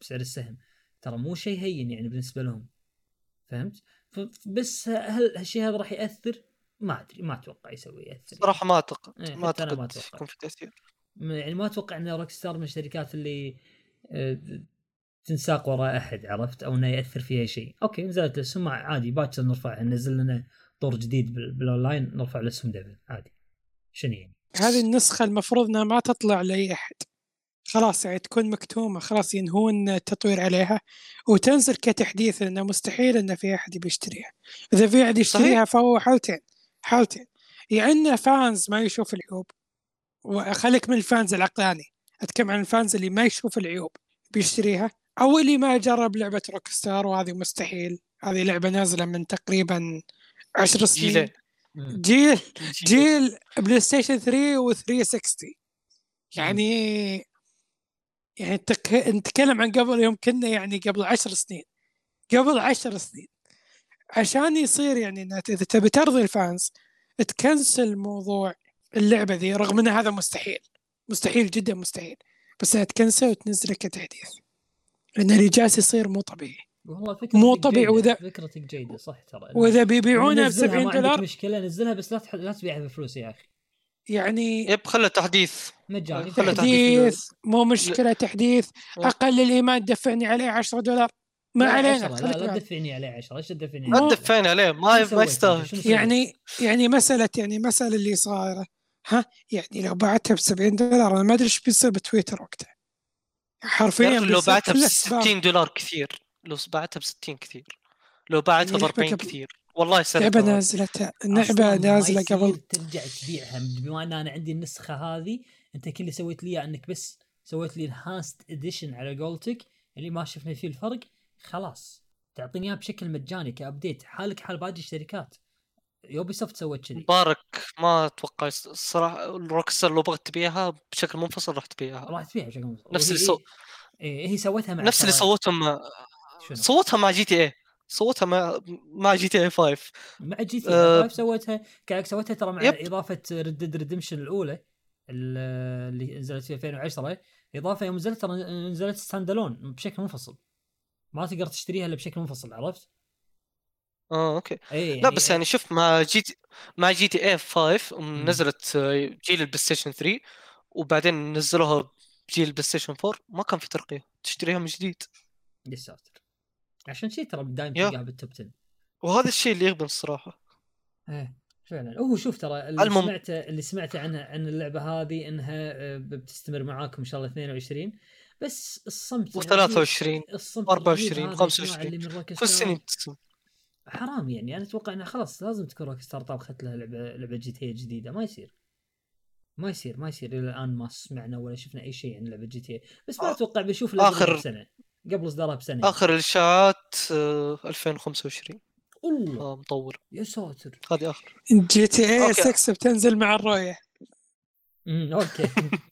بسعر السهم. ترى مو شيء هين يعني بالنسبة لهم. فهمت؟ بس هل هالشيء هذا راح يأثر؟ ما أدري ما أتوقع يسوي يأثر صراحة ما اعتقد إيه، ما حتى أنا ما أعتقد أتوقع. يكون في تأثير. يعني ما أتوقع إن روك ستار من الشركات اللي آه، تنساق وراء أحد عرفت؟ أو إنه يأثر فيها شيء. okay نزلت الاسهم عادي باكر نرفع نزل لنا طور جديد بال- بالأونلاين نرفع الاسهم double عادي. شنو يعني؟ هذه النسخة المفروض إنها ما تطلع لأي أحد. خلاص يعني تكون مكتومة خلاص ينهون التطوير عليها وتنزل كتحديث لأنه مستحيل أن في أحد بيشتريها. إذا في أحد يشتريها فهو حالتين حالتين. يا إن fans ما يشوف العيوب وخليك من ال fans العقلاني أتكلم عن ال fans اللي ما يشوف العيوب بيشتريها أو اللي ما جرب لعبة Rockstar وهذه مستحيل. هذه لعبة نازلة من تقريبا عشر سنين. جيل. جيلين. جيل PlayStation 3 و 360 يعني يعني تك... نتكلم عن قبل يمكن يعني قبل عشر سنين. قبل عشر سنين. عشان يصير يعني إذا تبي ترضي الفانز تكنسل موضوع اللعبة ذي رغم ان هذا مستحيل. مستحيل جدا مستحيل. بس إنها تكنسل وتنزله كتحديث. لأن اللي جالس يصير مو طبيعي. والله فكرتك مو طبيعي. وإذا- فكرتك جيدة صح ترى. وإذا بيبيعونها ب نزلها، 70 ما عندك دولار. مشكلة نزلها بس لا تح... لا تبيعها بفلوس يا أخي. يعني يب خلى تحديث. مجاني خلى تحديث. مو مشكلة تحديث. أقل الإيمان دفعني عليه 10 دولار. ما لا، علينا لا لا. تدفعني عليه 10 إيش تدفعني؟ عليه؟ لا تدفعين عليه ما ما يستاهل؟ يعني يعني مسألة يعني مسألة اللي صايرة. ها؟ يعني لو بعتها ب 70 دولار أنا ما أدري إيش بيصير بتويتر وقتها. حرفيا لو بعتها ب كله سبام. 60 دولار كثير لو بعتها ب 60 كثير. لو بعتها ب يعني 40 لعبة قبل- كثير. والله سنة لعبة. نازلتها اللعبه ما نازلة قبل. ترجع تبيعها بما ان أنا عندي النسخة هذه أنت كل اللي سويت لي إنك بس سويت لي ال enhanced edition على قولتك اللي ما شفنا فيه الفرق خلاص. تعطيني اياه بشكل مجاني ك update حالك حال باقي الشركات. Ubisoft سوت كذي. مبارك. ما أتوقع الصراحة Rockstar لو بغت تبيعها بشكل منفصل راح تبيعها. راح تبيع بشكل مفصل. نفس اللي سو... إيه هي سوتها مع نفس اللي مع شنو؟ صوتها مع جي تي اي صوتها مع مع جي تي اي 5 مع جي تي أه، اي سوتها كانك سوتها ترى مع yep. إضافة Red Dead Redemption الأولى ال- اللي نزلت في 2010 إضافة يوم نزلت ترى نزلت stand alone بشكل منفصل. ما تقدر تشتريها إلا بشكل منفصل عرفت؟ آه okay. إي لا بس يعني شوف مع جي تي مع GTA 5 مم. نزلت آه، جيل ال PlayStation 3 وبعدين نزلوها بجيل ال PlayStation 4 ما كان في ترقية تشتريها من جديد. يا ساتر. عشان شي ترى دائما. تلقاها بالتوب 10 وهذا الشيء اللي يغبن الصراحة. إيه فعلا. هو شوف ترى اللي المهم- سمعته اللي سمعته عنها عن اللعبة هذه إنها آه، بتستمر معاكم إن شاء الله 22 بس الصمت و23 الصمت 24 الغريب هذا 25 اللي من روك كل سنة بتسمع. حرام يعني. أنا أتوقع إنه خلاص لازم تكون روك ستار طبخت لها لعبه لعبة جي تي جديدة. ما يصير. ما يصير ما يصير إلى الآن ما سمعنا ولا شفنا أي شيء عن لعبة جي تي بس ما أتوقع قبل آخر- بسنة. قبل إصدارها بسنة. آخر الاشاعات آه، 2025 الله. آه مطول يا ساتر. هذه آخر. GTA okay. 6 بتنزل مع الرؤية. امم okay. [laughs]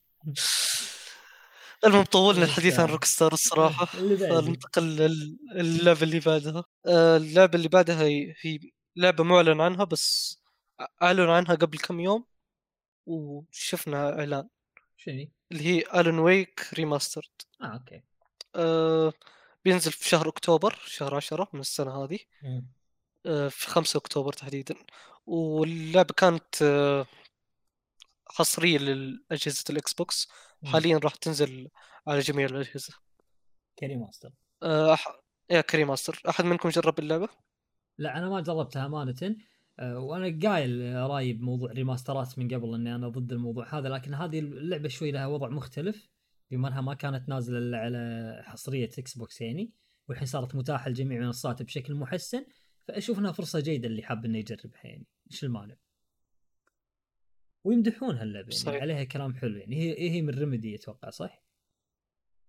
المهم طولنا الحديث عن. Rockstar الصراحة. [laughs] فننتقل للعبة اللي بعدها. آه، اللعبة اللي بعدها هي هي لعبة معلن عنها بس أعلنوا عنها قبل كم يوم وشفنا إعلان. شنو اللي هي Alan Wake Remastered آه okay. آه بينزل في شهر أكتوبر شهر عشرة من السنة هذه. آه في خمسة أكتوبر تحديدا. واللعبة كانت آه حصرية لأجهزة ال Xbox. حاليا راح تنزل على جميع الأجهزة. ك remaster. آه أح... يا ك remaster أحد منكم جرب اللعبة؟ لا أنا ما جربتها أمانة. وأنا قايل رايي بموضوع ريماسترات من قبل إني أنا ضد الموضوع هذا لكن هذه اللعبة شوي لها وضع مختلف. بما انها ما كانت نازلة إلا على حصرية Xbox يعني والحين صارت متاحة لجميع المنصات بشكل محسن فأشوف إنها فرصة جيدة اللي حاب إنه يجربها يعني. إيش المانع ويمدحون هاللعبة يعني صحيح. عليها كلام حلو يعني. هي هي من Remedy أتوقع صح؟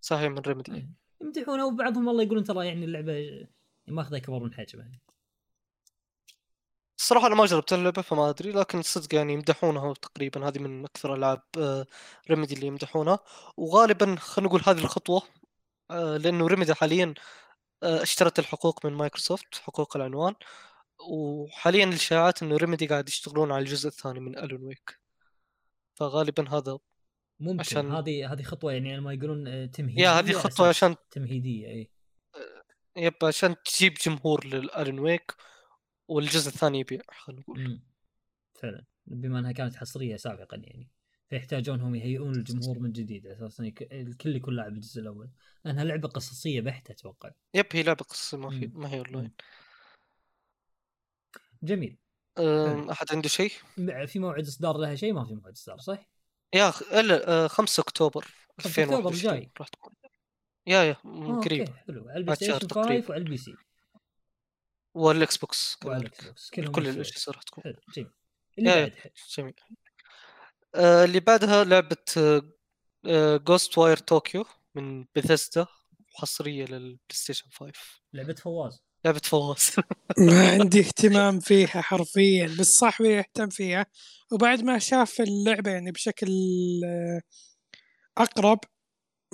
صحيح من Remedy يمدحونها وبعضهم والله يقولون ترى يعني اللعبة ماخذة أكبر من حجمها. الصراحة أنا ما جربت اللعبة فما أدري لكن صدق يعني يمدحونها تقريبا. هذه من أكثر ألعاب Remedy اللي يمدحونها. وغالبا خلينا نقول هذه الخطوة آه، لأنه Remedy حاليا آه، اشترت الحقوق من مايكروسوفت حقوق العنوان. وحاليا الإشاعات إنه Remedy قاعد يشتغلون على الجزء الثاني من Alan Wake فغالبا هذا ممكن. عشان- هذه هذه خطوة يعني ما يقولون آه، تمهيدية يا هذه خطوة أساس. عشان تمهيدية إي. yep عشان تجيب جمهور لل Alan Wake والجزء الثاني يبيع خلينا نقول. فعلا. بما أنها كانت حصرية سابقا يعني. فيحتاجونهم يهيئون الجمهور من جديد على أساس إن يك- الكل يكون لاعب الجزء الأول. لأنها لعبة قصصية بحتة أتوقع. yep هي لعبة قصة ما في. ما هي أونلاين. جميل. أحد عنده شيء؟ في موعد إصدار لها شيء؟ ما في موعد إصدار صح؟ يا أخ إلا آه، 5 أكتوبر 5 أكتوبر 2021 الجاي. راح تكون. يا يا آه، قريب. حلو. على ال PlayStation تقريبا. 5 وعلى ال PC. وال Xbox وعلى كذلك ال Xbox كل. الاجهزه راح تكون. حلو جميل. جميل. آه، اللي بعدها لعبة Ghostwire Tokyo من بيثيسدا حصريه لل PlayStation 5 لعبة فواز. لعبة فواز. ما [laughs] عندي اهتمام فيها حرفيا بس صاحبي يهتم فيها. وبعد ما شاف اللعبة يعني بشكل آه، أقرب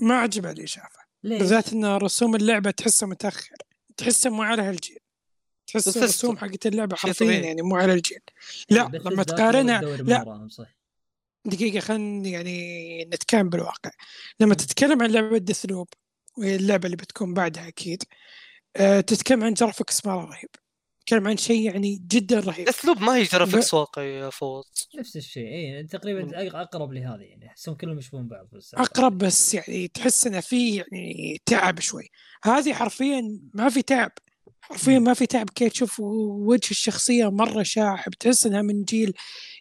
ما عجبه اللي شافه؟ بالذات ان رسوم اللعبة تحسها متأخر تحسها مو على هالجيل. تحس الرسوم حقت اللعبة شيء حرفيا. يعني مو على الجيل. لا لما تقارنها لا. دقيقة خلينا يعني نتكلم بالواقع. لما تتكلم عن لعبة Deathloop وهي اللعبة اللي بتكون بعدها أكيد أه تتكلم عن graphics مرة رهيب. نتكلم عن شيء يعني جدا رهيب. اسلوب ما هي graphics واقعي يا فوز. نفس الشيء اي تقريبا أق- أقرب لهذه يعني. احسهم كلهم يشبهون بعض بس أقرب بس يعني تحس إنه في يعني تعب شوي. هذه حرفيا ما في تعب. حرفيا ما في تعب. كي تشوف وجه الشخصية مرة شاحب. تحس إنها من جيل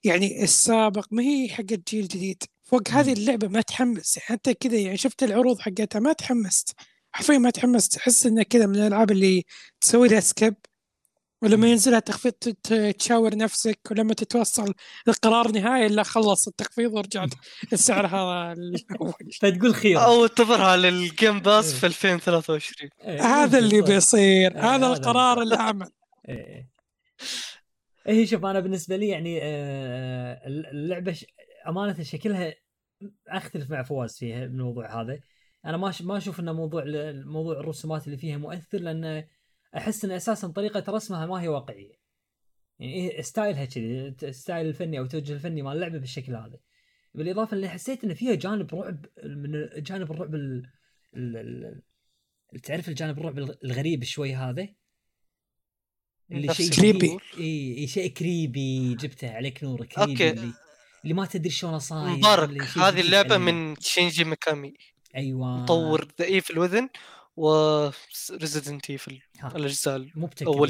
يعني السابق. ما هي حقت جيل جديد. فوق هذه مم. اللعبة ما تحمس. حتى كذا يعني شفت العروض حقتها ما تحمست. حرفيا ما تحمست. تحس انه كذا من الألعاب اللي تسوي لها skip ولما. ينزلها تخفيض تشاور نفسك ولما تتوصل لقرار نهائي الا خلص التخفيض ورجعت [laughs] السعر هذا الأول [laughs] فتقول خير أو انتظرها لل Game Pass إيه. في 2023 إيه، هذا ممكن اللي. بيصير إيه، هذا هذا القرار اللي- الآمن [laughs] إيه شوف أنا بالنسبة لي يعني آه، اللعبة. أمانة شكلها أختلف مع فواز فيها الموضوع هذا أنا ما. ما أشوف ان موضوع ال- موضوع الرسومات اللي فيها مؤثر لأن أحس إن أساسا طريقة رسمها ما هي واقعية يعني إيه style ها كذي style الفني أو التوجه الفني مال اللعبه بالشكل هذا بالإضافة اللي حسيت إن فيها جانب رعب من جانب الرعب ال... ال... ال... تعرف الجانب الرعب الغريب شوي هذا اللي شيء creepy. جديد. اي إي شيء creepy جبته عليك نور creepy okay. اللي اللي ما تدري شلونه صاير مبارك هذه اللعبة. من شينجي ميكامي أيوه مطور The Evil Within و Resident Evil. الأجزاء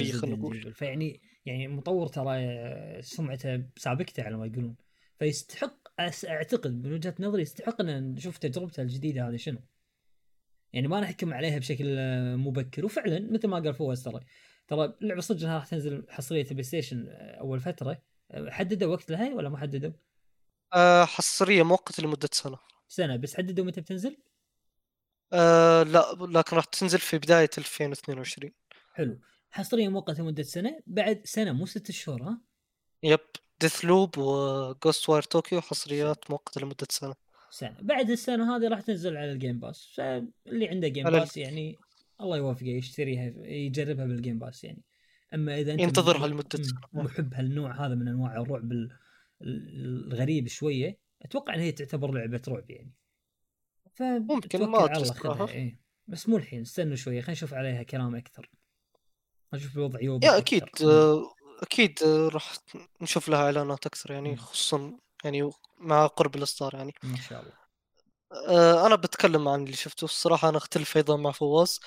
Resident خلينا نقول. فيعني يعني مطور ترى سمعته سابقته على ما يقولون فيستحق أعتقد من وجهة نظري يستحق إن نشوف تجربته الجديدة هذه شنو يعني ما نحكم عليها بشكل آه، مبكر وفعلا مثل ما قال فواز ترى ترى اللعبه صدق انها راح تنزل حصرية ال PlayStation آه، أول فترة آه، حددوا وقت لها ولا ما حددوا؟ آه حصرية مؤقته لمدة سنة سنة بس حددوا متى بتنزل؟ آه لا لكن راح تنزل في بداية 2022 حلو. حصريه مؤقته مده سنة بعد سنة مو ست شهور ها؟ yep. Deathloop و Ghost wire Tokyo حصريات مؤقته لمدة سنة. سنة. بعد السنة هذه راح تنزل على ال Game Pass فاللي عنده Game Pass يعني الله يوفقه يشتريها يجربها بال Game Pass يعني. أما إذا أنت ينتظرها سنة. محب هالنوع هذا من أنواع الرعب ال- ال- الغريب شوية أتوقع إن هي تعتبر لعبة رعب يعني. ممكن، فتوكل ما الله. إيه بس مو الحين استنوا شوية خلينا نشوف عليها كلام أكثر نشوف الوضع يوضح يا أكيد أكثر. أكيد آه راح نشوف لها إعلانات أكثر يعني. خصوصا يعني مع قرب الإصدار يعني إن شاء الله آه أنا بتكلم عن اللي شفته الصراحة أنا أختلف أيضا مع فواز.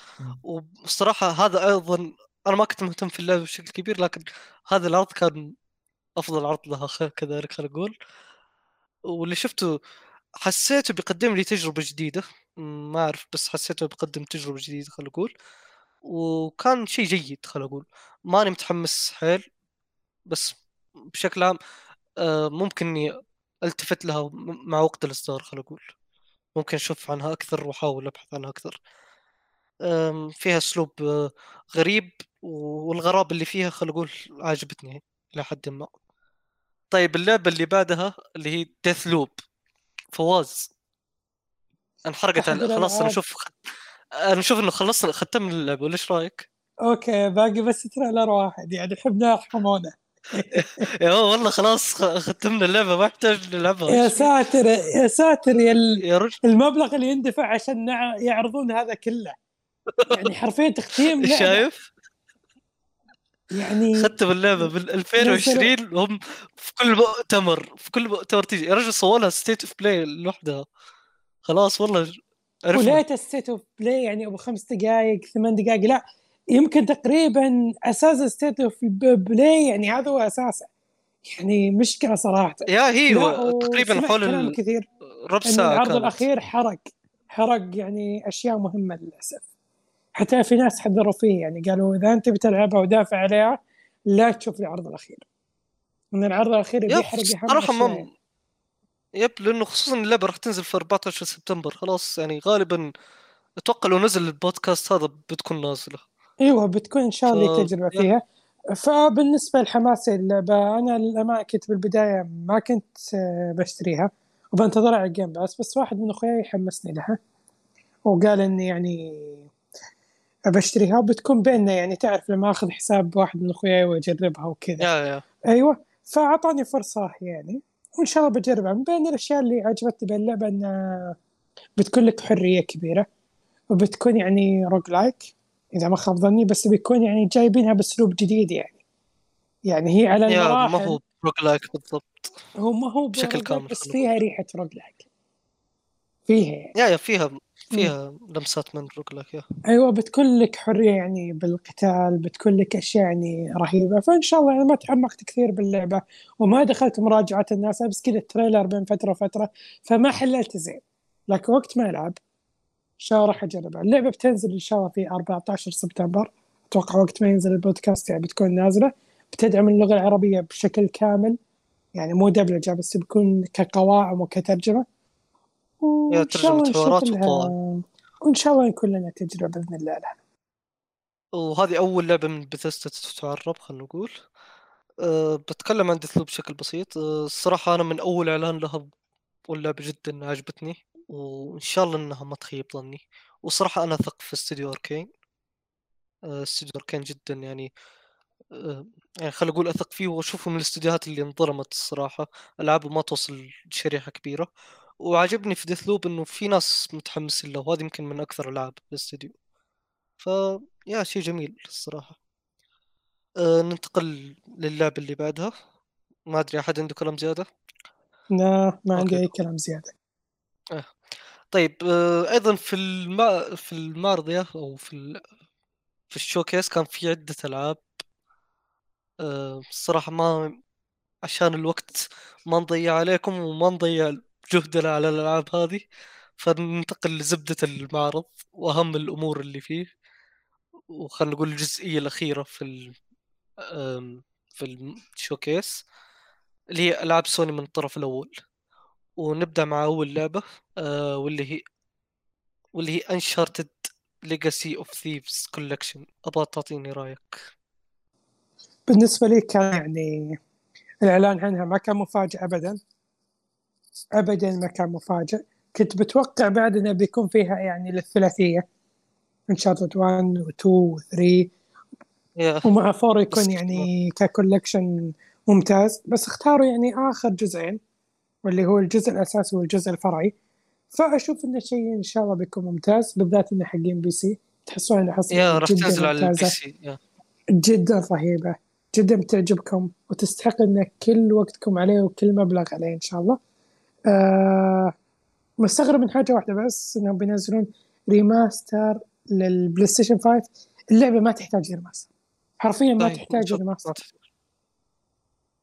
والصراحه هذا أيضا أنا ما كنت مهتم في اللعبة بشكل كبير لكن هذا العرض كان أفضل عرض لها [laughs] كذلك خلينا نقول واللي شفته حسيته بيقدم لي تجربة جديدة. ما أعرف بس حسيته بيقدم تجربة جديدة خلينا نقول وكان شيء جيد خلينا نقول ماني متحمس حيل. بس بشكل عام آه، ممكن إني ألتفت لها مع وقت الإصدار خلينا نقول ممكن أشوف عنها أكثر وأحاول أبحث عنها أكثر. فيها أسلوب آه، غريب والغرابه اللي فيها خلينا نقول عجبتني إلى حد ما. طيب اللعبة اللي بعدها اللي هي Deathloop فواز انحرقت خلاص أنا. أشوف أنا أشوف إنه خلصنا ختمنا اللعبة ولا إيش رأيك؟ okay باقي بس trailer واحد يعني حبنا يرحمونا [laughs] yeah والله خلاص ختمنا اللعبة ما يحتاج نلعبها يا؟ ساتر يا ساتر يا ال- يا رجل المبلغ اللي يندفع عشان نع- يعرضون هذا كله يعني حرفيا تختيم. [laughs] شايف؟ يعني ختم اللعبه بال 2020 هم في كل مؤتمر في كل مؤتمر تيجي. يا رجل صورها State of Play لوحدها. خلاص والله عرفنا وليت State of Play يعني أبو خمس دقائق ثمان دقائق لا يمكن تقريبا أساس State of Play يعني هذا هو اساسه يعني مشكله صراحة. يا هي لا، و- تقريبا حول ال- كثير ربع ساعة العرض كانت. الأخير حرق حرق يعني أشياء مهمة للأسف. حتى في ناس حذروا فيه يعني قالوا إذا أنت بتلعبها ودافع عليها لا تشوف العرض الأخير. إن العرض الأخير بيحرق اهم صراحة ما يب لأنه خصوصا اللعبة راح تنزل في 14 سبتمبر خلاص يعني غالبا أتوقع لو نزل البودكاست هذا بتكون نازلة. إيوه بتكون إن شاء الله ف- تجربة. فيها. فبالنسبة لحماسي اللعبة أنا للأمانة كنت بالبداية ما كنت آه، بشتريها وبنتظرها على الجيم باس بس واحد من اخوياي حمسني لها وقال إني يعني بشتريها وبتكون بيننا يعني تعرف لما أخذ حساب واحد من أخوياي وأجربها وكذا. يا يا. أيوه. فأعطاني فرصة يعني وإن شاء الله بجربها. من بين الأشياء اللي عجبتني باللعبه انها بتكون لك حرية كبيرة وبتكون يعني roguelike إذا ما خاب ظني بس بيكون يعني جايبينها بأسلوب جديد يعني. يعني هي على yeah ما هو roguelike بالضبط. هو ما هو بشكل كامل بس فيها ريحة roguelike فيها يعني. yeah yeah فيها فيها لمسات من roguelike yeah. أيوه بتكون لك حرية يعني بالقتال بتكون لك أشياء يعني رهيبة. فإن شاء الله يعني ما تعمقت كثير باللعبة وما دخلت مراجعة الناس بس كذا ال trailer بين فترة وفترة فما حللت زين. لكن وقت ما ألعب إن شاء الله راح أجربها. اللعبة بتنزل إن شاء الله في 14 سبتمبر. أتوقع وقت ما ينزل البودكاست يعني بتكون نازلة. بتدعم اللغة العربية بشكل كامل. يعني مو دبلجة بس بيكون كقواعد وكترجمة. ترجمة حوارات. وإن شاء الله يكون لنا تجربة بإذن الله لها. وهذه أول لعبة من بثيستا تعرب خلينا نقول. أه بتكلم عن ديثلوب بشكل بسيط. أه الصراحة أنا من أول إعلان لها واللعبة جدا عجبتني وإن شاء الله إنها ما تخيب ظني. وصراحة أنا أثق في استوديو أركين أه استوديو أركين جدا يعني أه يعني خلينا نقول أثق فيه وأشوفه من الاستديوهات اللي انظلمت الصراحة. ألعابه ما توصل شريحة كبيرة. وعجبني في ديثلوب إنه في ناس متحمسين له وهذه يمكن من أكثر ألعاب الاستوديو ف يا شيء جميل الصراحة. أه ننتقل للعبة اللي بعدها. ما أدري أحد عنده كلام زيادة؟ لا ما عندي. أي كلام زيادة. طيب آه، أيضا في الما في المعرضيه أو في ال... في الشوكيس كان في عدة ألعاب. آه، الصراحة ما عشان الوقت ما نضيع عليكم وما نضيع جهدنا على الألعاب هذه فننتقل لزبدة المعرض وأهم الأمور اللي فيه وخلنا نقول الجزئية الأخيرة في ال... في ال showcase اللي هي ألعاب سوني من الطرف الأول. ونبدأ مع أول لعبة آه، واللي هي واللي هي Uncharted Legacy of Thieves Collection أبغى تعطيني رأيك. بالنسبة لي كان يعني الإعلان عنها ما كان مفاجئ ابدا. ابدا ما كان مفاجئ. كنت بتوقع بعد انه بيكون فيها يعني الثلاثيه Uncharted 1 و2 و3 yeah ومع four يكون بس- يعني ك collection ممتاز. بس اختاروا يعني آخر جزئين واللي هو الجزء الأساسي والجزء الفرعي. فأشوف انه شيء إن شاء الله بيكون ممتاز بالذات إنه حقين PC تحسون إنه راح جدا تنزل على ال PC. جدا رهيبة. جدا بتعجبكم وتستحق إن كل وقتكم عليه وكل مبلغ عليه إن شاء الله. آه مستغرب من حاجة واحدة بس إنهم بينزلون remaster لل PlayStation 5 اللعبة ما تحتاج remaster حرفيا ما طيب، تحتاج remaster.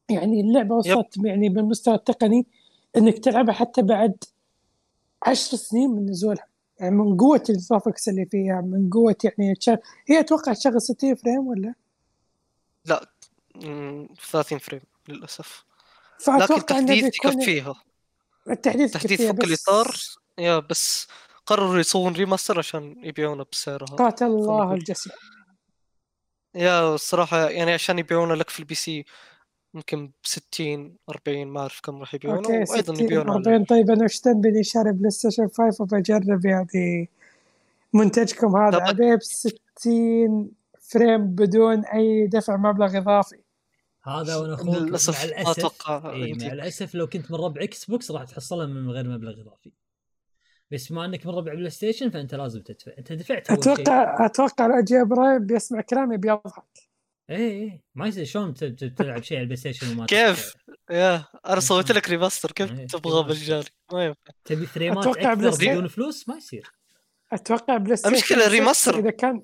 يعني اللعبة وصلت يعني بالمستوى التقني إنك تلعبها حتى بعد عشر سنين من نزولها. يعني من قوة ال graphics اللي فيها من قوة يعني تشغل هي أتوقع تشغل 60 frame ولا؟ لا مم، 30 frame للأسف. لكن فاتوقع إنه تحديث بيكون يكفيها. التحديث تحديث فك الإطار. yeah بس قرروا يسوون remaster عشان يبيعونه بسعرها. قاتل الله. الجشع yeah الصراحة يعني عشان يبيعونه لك في ال PC يمكن ب 60 40 ما أعرف كم راح يبيعونه okay وأيضا 60 يبيعونه على 40 طيب أنا وش ذنبي شاري PlayStation 5 وبجرب يعني منتجكم هذا؟ ابيه ب 60 frame بدون أي دفع مبلغ إضافي. هذا وأنا أخوك مع للاسف ما الأسف أتوقع إي مع. الأسف لو كنت من ربع Xbox راح تحصلها من غير مبلغ إضافي. بس بما إنك من ربع PlayStation فأنت لازم تدفع. أنت دفعت أول شيء. أتوقع أتوقع لو أجي إبراهيم بيسمع كلامي بيضحك. إي إي ما يصير شلون ت- ت- تلعب شيء على ال PlayStation وما كيف؟ يا أنا سويت لك remaster كيف إيه، تبغى. مجاني ما ينفع. تبي frame ات أكثر بدون فلوس؟ ما يصير. أتوقع PlayStation المشكلة 6 remaster. إذا كان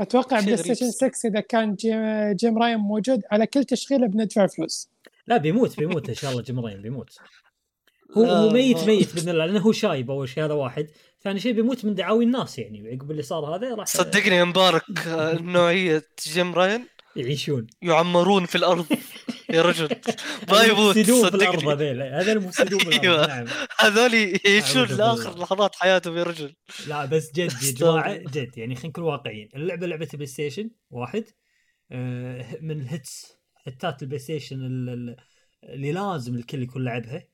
أتوقع PlayStation الصراحة. 6 إذا كان جيم, جيم راين موجود على كل تشغيله بندفع فلوس. لا بيموت بيموت إن شاء الله جيم راين بيموت. [laughs] هو هو ميت ما- ميت بإذن الله لأنه هو شايب أول شيء هذا واحد. ثاني شيء بيموت من دعاوي الناس يعني عقب اللي صار هذا راح صدقني يا مبارك آه، نوعية جيم راين يعيشون. يعمرون في الأرض. [laughs] يا رجل. [laughs] ما يموت صدقني هذيل. هذا المفسدون في الأرض. أيوة. نعم. هذول يعيشون لآخر. لحظات حياتهم يا رجل. لا بس جد يا جماعة. جد يعني خلينا نكون واقعيين. اللعبة لعبة بلاي ستيشن واحد. آه، من ال hits هتات البلاي ستيشن ال- ال- اللي لازم الكل يكون لعبها.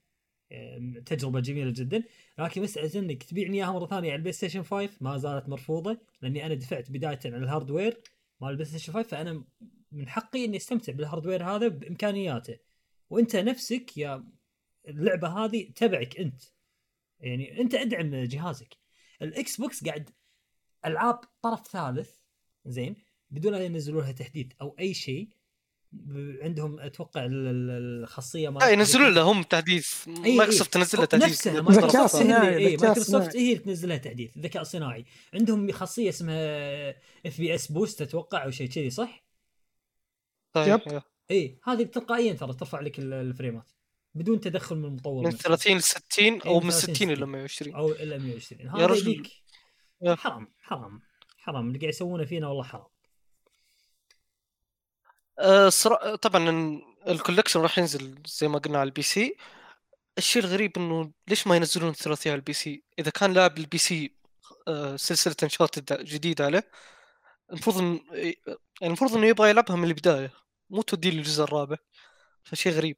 تجربة جميلة جدا. لكن مساله انك تبيعني إياها مرة ثانية على البلاي ستيشن 5 ما زالت مرفوضة لأني أنا دفعت بداية على ال hardware مال البلاي ستيشن 5 فأنا من حقي إني أستمتع بال hardware هذا بإمكانياته. وأنت نفسك يا اللعبة هذه تبعك أنت. يعني أنت أدعم جهازك. الإكس بوكس قاعد ألعاب طرف ثالث زين بدون أن ينزلوا لها تحديث أو أي شيء. عندهم أتوقع ال- ال- الخاصية لا ينزلون له هم تحديث مايكروسوفت تنزل له تحديث. نفسها مايكروسوفت. هي مايكروسوفت. هي اللي تنزل لها تحديث ذكاء صناعي. عندهم خاصية اسمها FPS boost أتوقع أو شيء كذي صح؟ طيب، yep. إي هذه تلقائيا ترى ترفع لك ال- الفريمات بدون تدخل من المطور من نفسه. 30 ل 60 أو من من 60 30 إلى 120 أو الا 120 yeah هذا yeah. حرام حرام حرام. اللي قاعد يسوونه فينا والله حرام. آه، صرا... طبعا ال- ال collection راح ينزل زي ما قلنا على ال PC. الشيء الغريب إنه ليش ما ينزلون الثلاثيه على ال PC؟ إذا كان لاعب ال PC آه، سلسلة Uncharted جديدة عليه المفروض ان يعني المفروض إنه يبغى يلعبها من البداية. مو تودي له الجزء الرابع. فشيء غريب.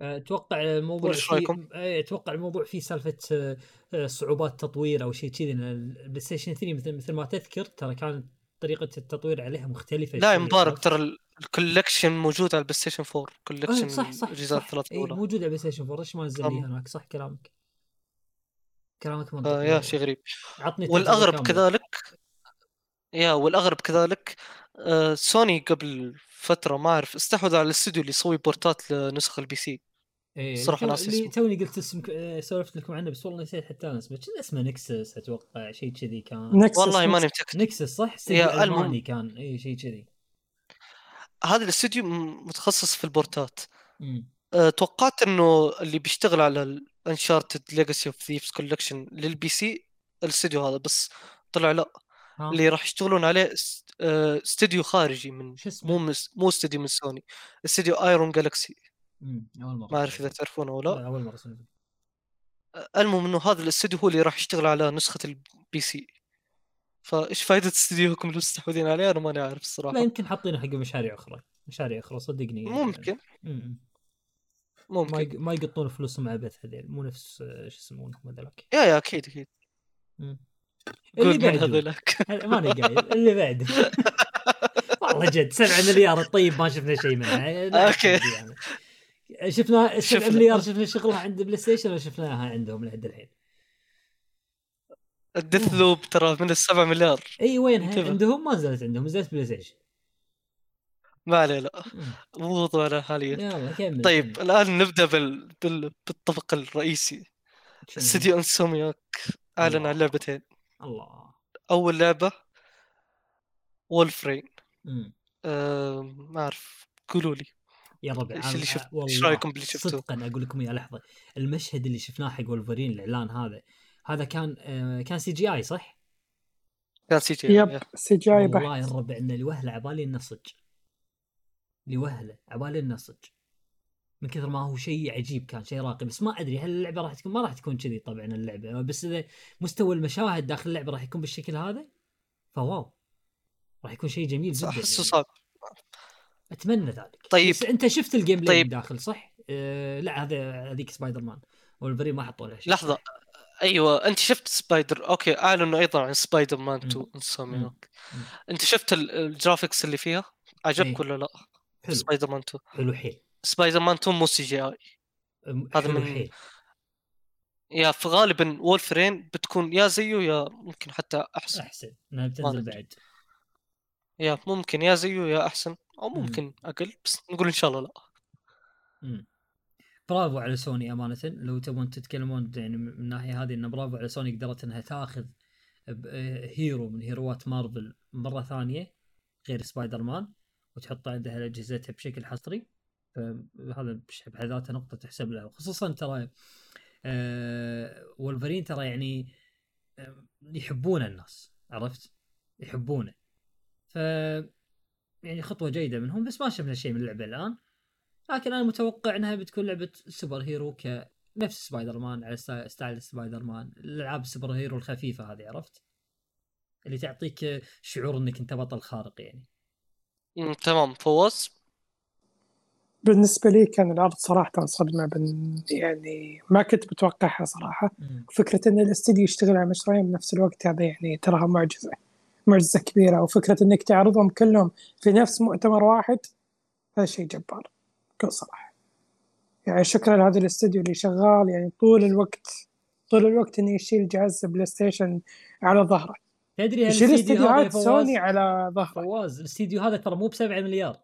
أتوقع الموضوع فيه رأيكم؟ إيه، أتوقع الموضوع فيه سالفة آه، آه، صعوبات تطوير أو شيء كذي. البلاي ستيشن 3 مثل مثل ما تذكر ترى كانت طريقة التطوير عليها مختلفة لا يا مبارك؟ ترى ال- ال collection موجود على البلاي ستيشن 4 آه، collection صح صح الاجزاء صح. الثلاث الاولى موجود على بلاي ستيشن 4 ليش ما نزل لي. هناك؟ صح كلامك. كلامك آه، منطقي yeah شيء غريب. عطني والأغرب. كذلك يا والأغرب كذلك آه، سوني قبل فترة ما أعرف استحوذ على الاستوديو اللي يسوي بورتات لنسخ ال PC إيه اللي, ناسي اللي اسمه. توني قلت اسم آه، سولفت لكم عنه بس والله نسيت حتى أنا اسمه كان اسمه Nixxes أتوقع شيء كذي كان Nixxes والله ماني. متأكد Nixxes صح؟ yeah. ألماني كان اي شيء كذي هذا الاستوديو متخصص في البورتات. أه، توقعت إنه اللي بيشتغل على ال Uncharted Legacy of Thieves Collection لل PC الاستوديو هذا بس طلع لا اللي راح يشتغلون عليه أه، استوديو خارجي من شو اسمه؟ مو مس- مو استوديو من سوني استوديو Iron Galaxy أول مرة ما أعرف إذا تعرفونه أو لا لا أول مرة المهم إنه هذا الاستوديو هو اللي راح يشتغل على نسخة ال PC فايش فائدة استديوكم اللي مستحوذين عليه؟ أنا ماني عارف لا الصراحة يمكن حاطينه حق مشاريع أخرى. مشاريع أخرى صدقني. ممكن. ما ممكن. يق- ما يقطون فلوسهم عبث هذيل. مو نفس آه، شو يسمونهم هذولاك. yeah yeah أكيد أكيد. أمم. اللي بعده هذولاك ماني قايل اللي بعده [laughs] والله جد 7 مليار طيب ما شفنا شيء منها يعني. [laughs] شفنا 7 شفنا. مليار شفنا شغلها عند بلاي ستيشن ولا شفناها عندهم لحد الحين ال Deathloop ترى من السبع مليار إي انتبه. عندهم ما نزلت عندهم نزلت بلاي ستيشن ما مم. مو موضوعنا حاليا يلا كمل طيب. الآن نبدأ بال... بال... بالطبق الرئيسي؟ استديو Insomniac أعلن. عن لعبتين الله. أول لعبة وولفرين. أه... ما أعرف قولوا لي. يا ربع أنا- اللي شفت- والله إيش رأيكم باللي شفتوه؟ صدقا أقول لكم yeah لحظة. المشهد اللي شفناه حق ولفرين الإعلان هذا هذا كان آه كان CGI صح؟ كان سي جي يب سي جي اي والله بحت. الربع إن لوهلة عبالي إنه صج لوهلة عبالي إنه صج من كثر ما هو شيء عجيب كان شيء راقي بس ما أدري هل اللعبة راح تكون ما راح تكون كذي طبعا اللعبة بس إذا مستوى المشاهد داخل اللعبة راح يكون بالشكل هذا ف wow راح يكون شيء جميل جدا احسه يعني. صعب أتمنى ذلك طيب. بس أنت شفت ال gameplay طيب. داخل صح؟ آه لا هذا هذيك سبايدر مان وولفرين ما حطوا لها شيء لحظة. صح؟ أيوه أنت شفت سبايدر okay اعلنوا أيضا عن سبايدر مان مم. 2 Insomniac مم. أنت شفت ال- ال graphics اللي فيها عجبك إيه. ولا لا حلو سبايدر مان 2 حلو حيل سبايدر مان 2 مو CGI هذا من- حيل yeah في غالبا وولفرين بتكون يا زيه يا ممكن حتى أحسن أحسن انها بتنزل. بعد يا ممكن يا زيه يا أحسن أو مم. ممكن أقل بس نقول إن شاء الله لا مم. برافو على سوني أمانة لو تبون تتكلمون يعني من الناحيه هذه إنه برافو على سوني قدرت إنها تاخذ آه، hero من هيروات مارفل مرة ثانية غير سبايدر مان وتحطه عندها اجهزتها بشكل حصري فهذا بحد ذاته نقطة تحسب له. خصوصا ترى آه وولفرين ترى يعني آه، يحبونه الناس عرفت؟ يحبونه. ف يعني خطوة جيدة منهم بس ما شفنا شيء من اللعبة الآن. لكن أنا متوقع إنها بتكون لعبة super hero ك نفس سبايدر مان على sty- style سبايدر مان الألعاب ال super hero الخفيفة هذه عرفت؟ اللي تعطيك شعور إنك أنت بطل خارق يعني. تمام. فواز؟ بالنسبة لي كان العرض صراحة صدمة بن يعني ما كنت متوقعها صراحة. فكرة إن الاستديو يشتغل على مشروعين بنفس الوقت هذا يعني تراها معجزة معجزة كبيرة. وفكرة إنك تعرضهم كلهم في نفس مؤتمر واحد هذا شيء جبار بكل صراحة. يعني شكرا لهذا الاستديو اللي شغال يعني طول الوقت طول الوقت إنه يشيل جهاز بلاي ستيشن على ظهره. تدري يشيل هالاستديو هذا يا استديوهات فواز؟ سوني على ظهره؟ فواز الاستديو هذا ترى مو ب 7 مليار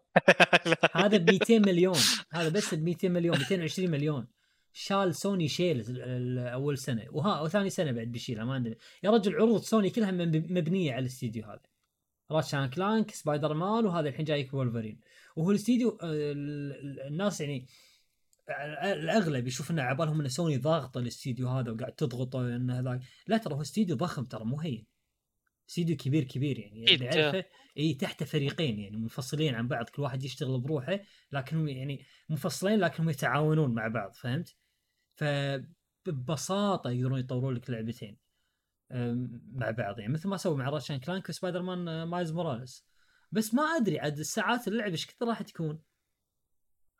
[laughs] هذا ب 200 مليون. هذا بس ب 200 مليون 220 مليون. شال سوني شيل أول سنة. وها وثاني سنة بعد بيشيلها ما عندنا يا رجل عروض سوني كلها مب- مبنية على الاستديو هذا. راتشت آند كلانك سبايدر مان وهذا الحين جايك وولفرين. وهو الاستديو آه، ال- ال- الناس يعني الأغلب يشوف إنه عبالهم إن سوني ضاغطة الاستديو هذا وقاعد تضغطه إنه ذاك. لا ترى هو استديو ضخم ترى مو هين. استديو كبير كبير يعني اللي يعرفه إي تحته فريقين يعني منفصلين عن بعض كل واحد يشتغل بروحه لكنهم يعني منفصلين لكنهم يتعاونون مع بعض فهمت؟ فببساطه يقدرون يطورون لك لعبتين مع بعض يعني مثل ما سووا مع راتشت آند كلانك وسبايدر مان آه، مايلز موراليس. بس ما أدري عاد الساعات اللعب إيش كثر راح تكون؟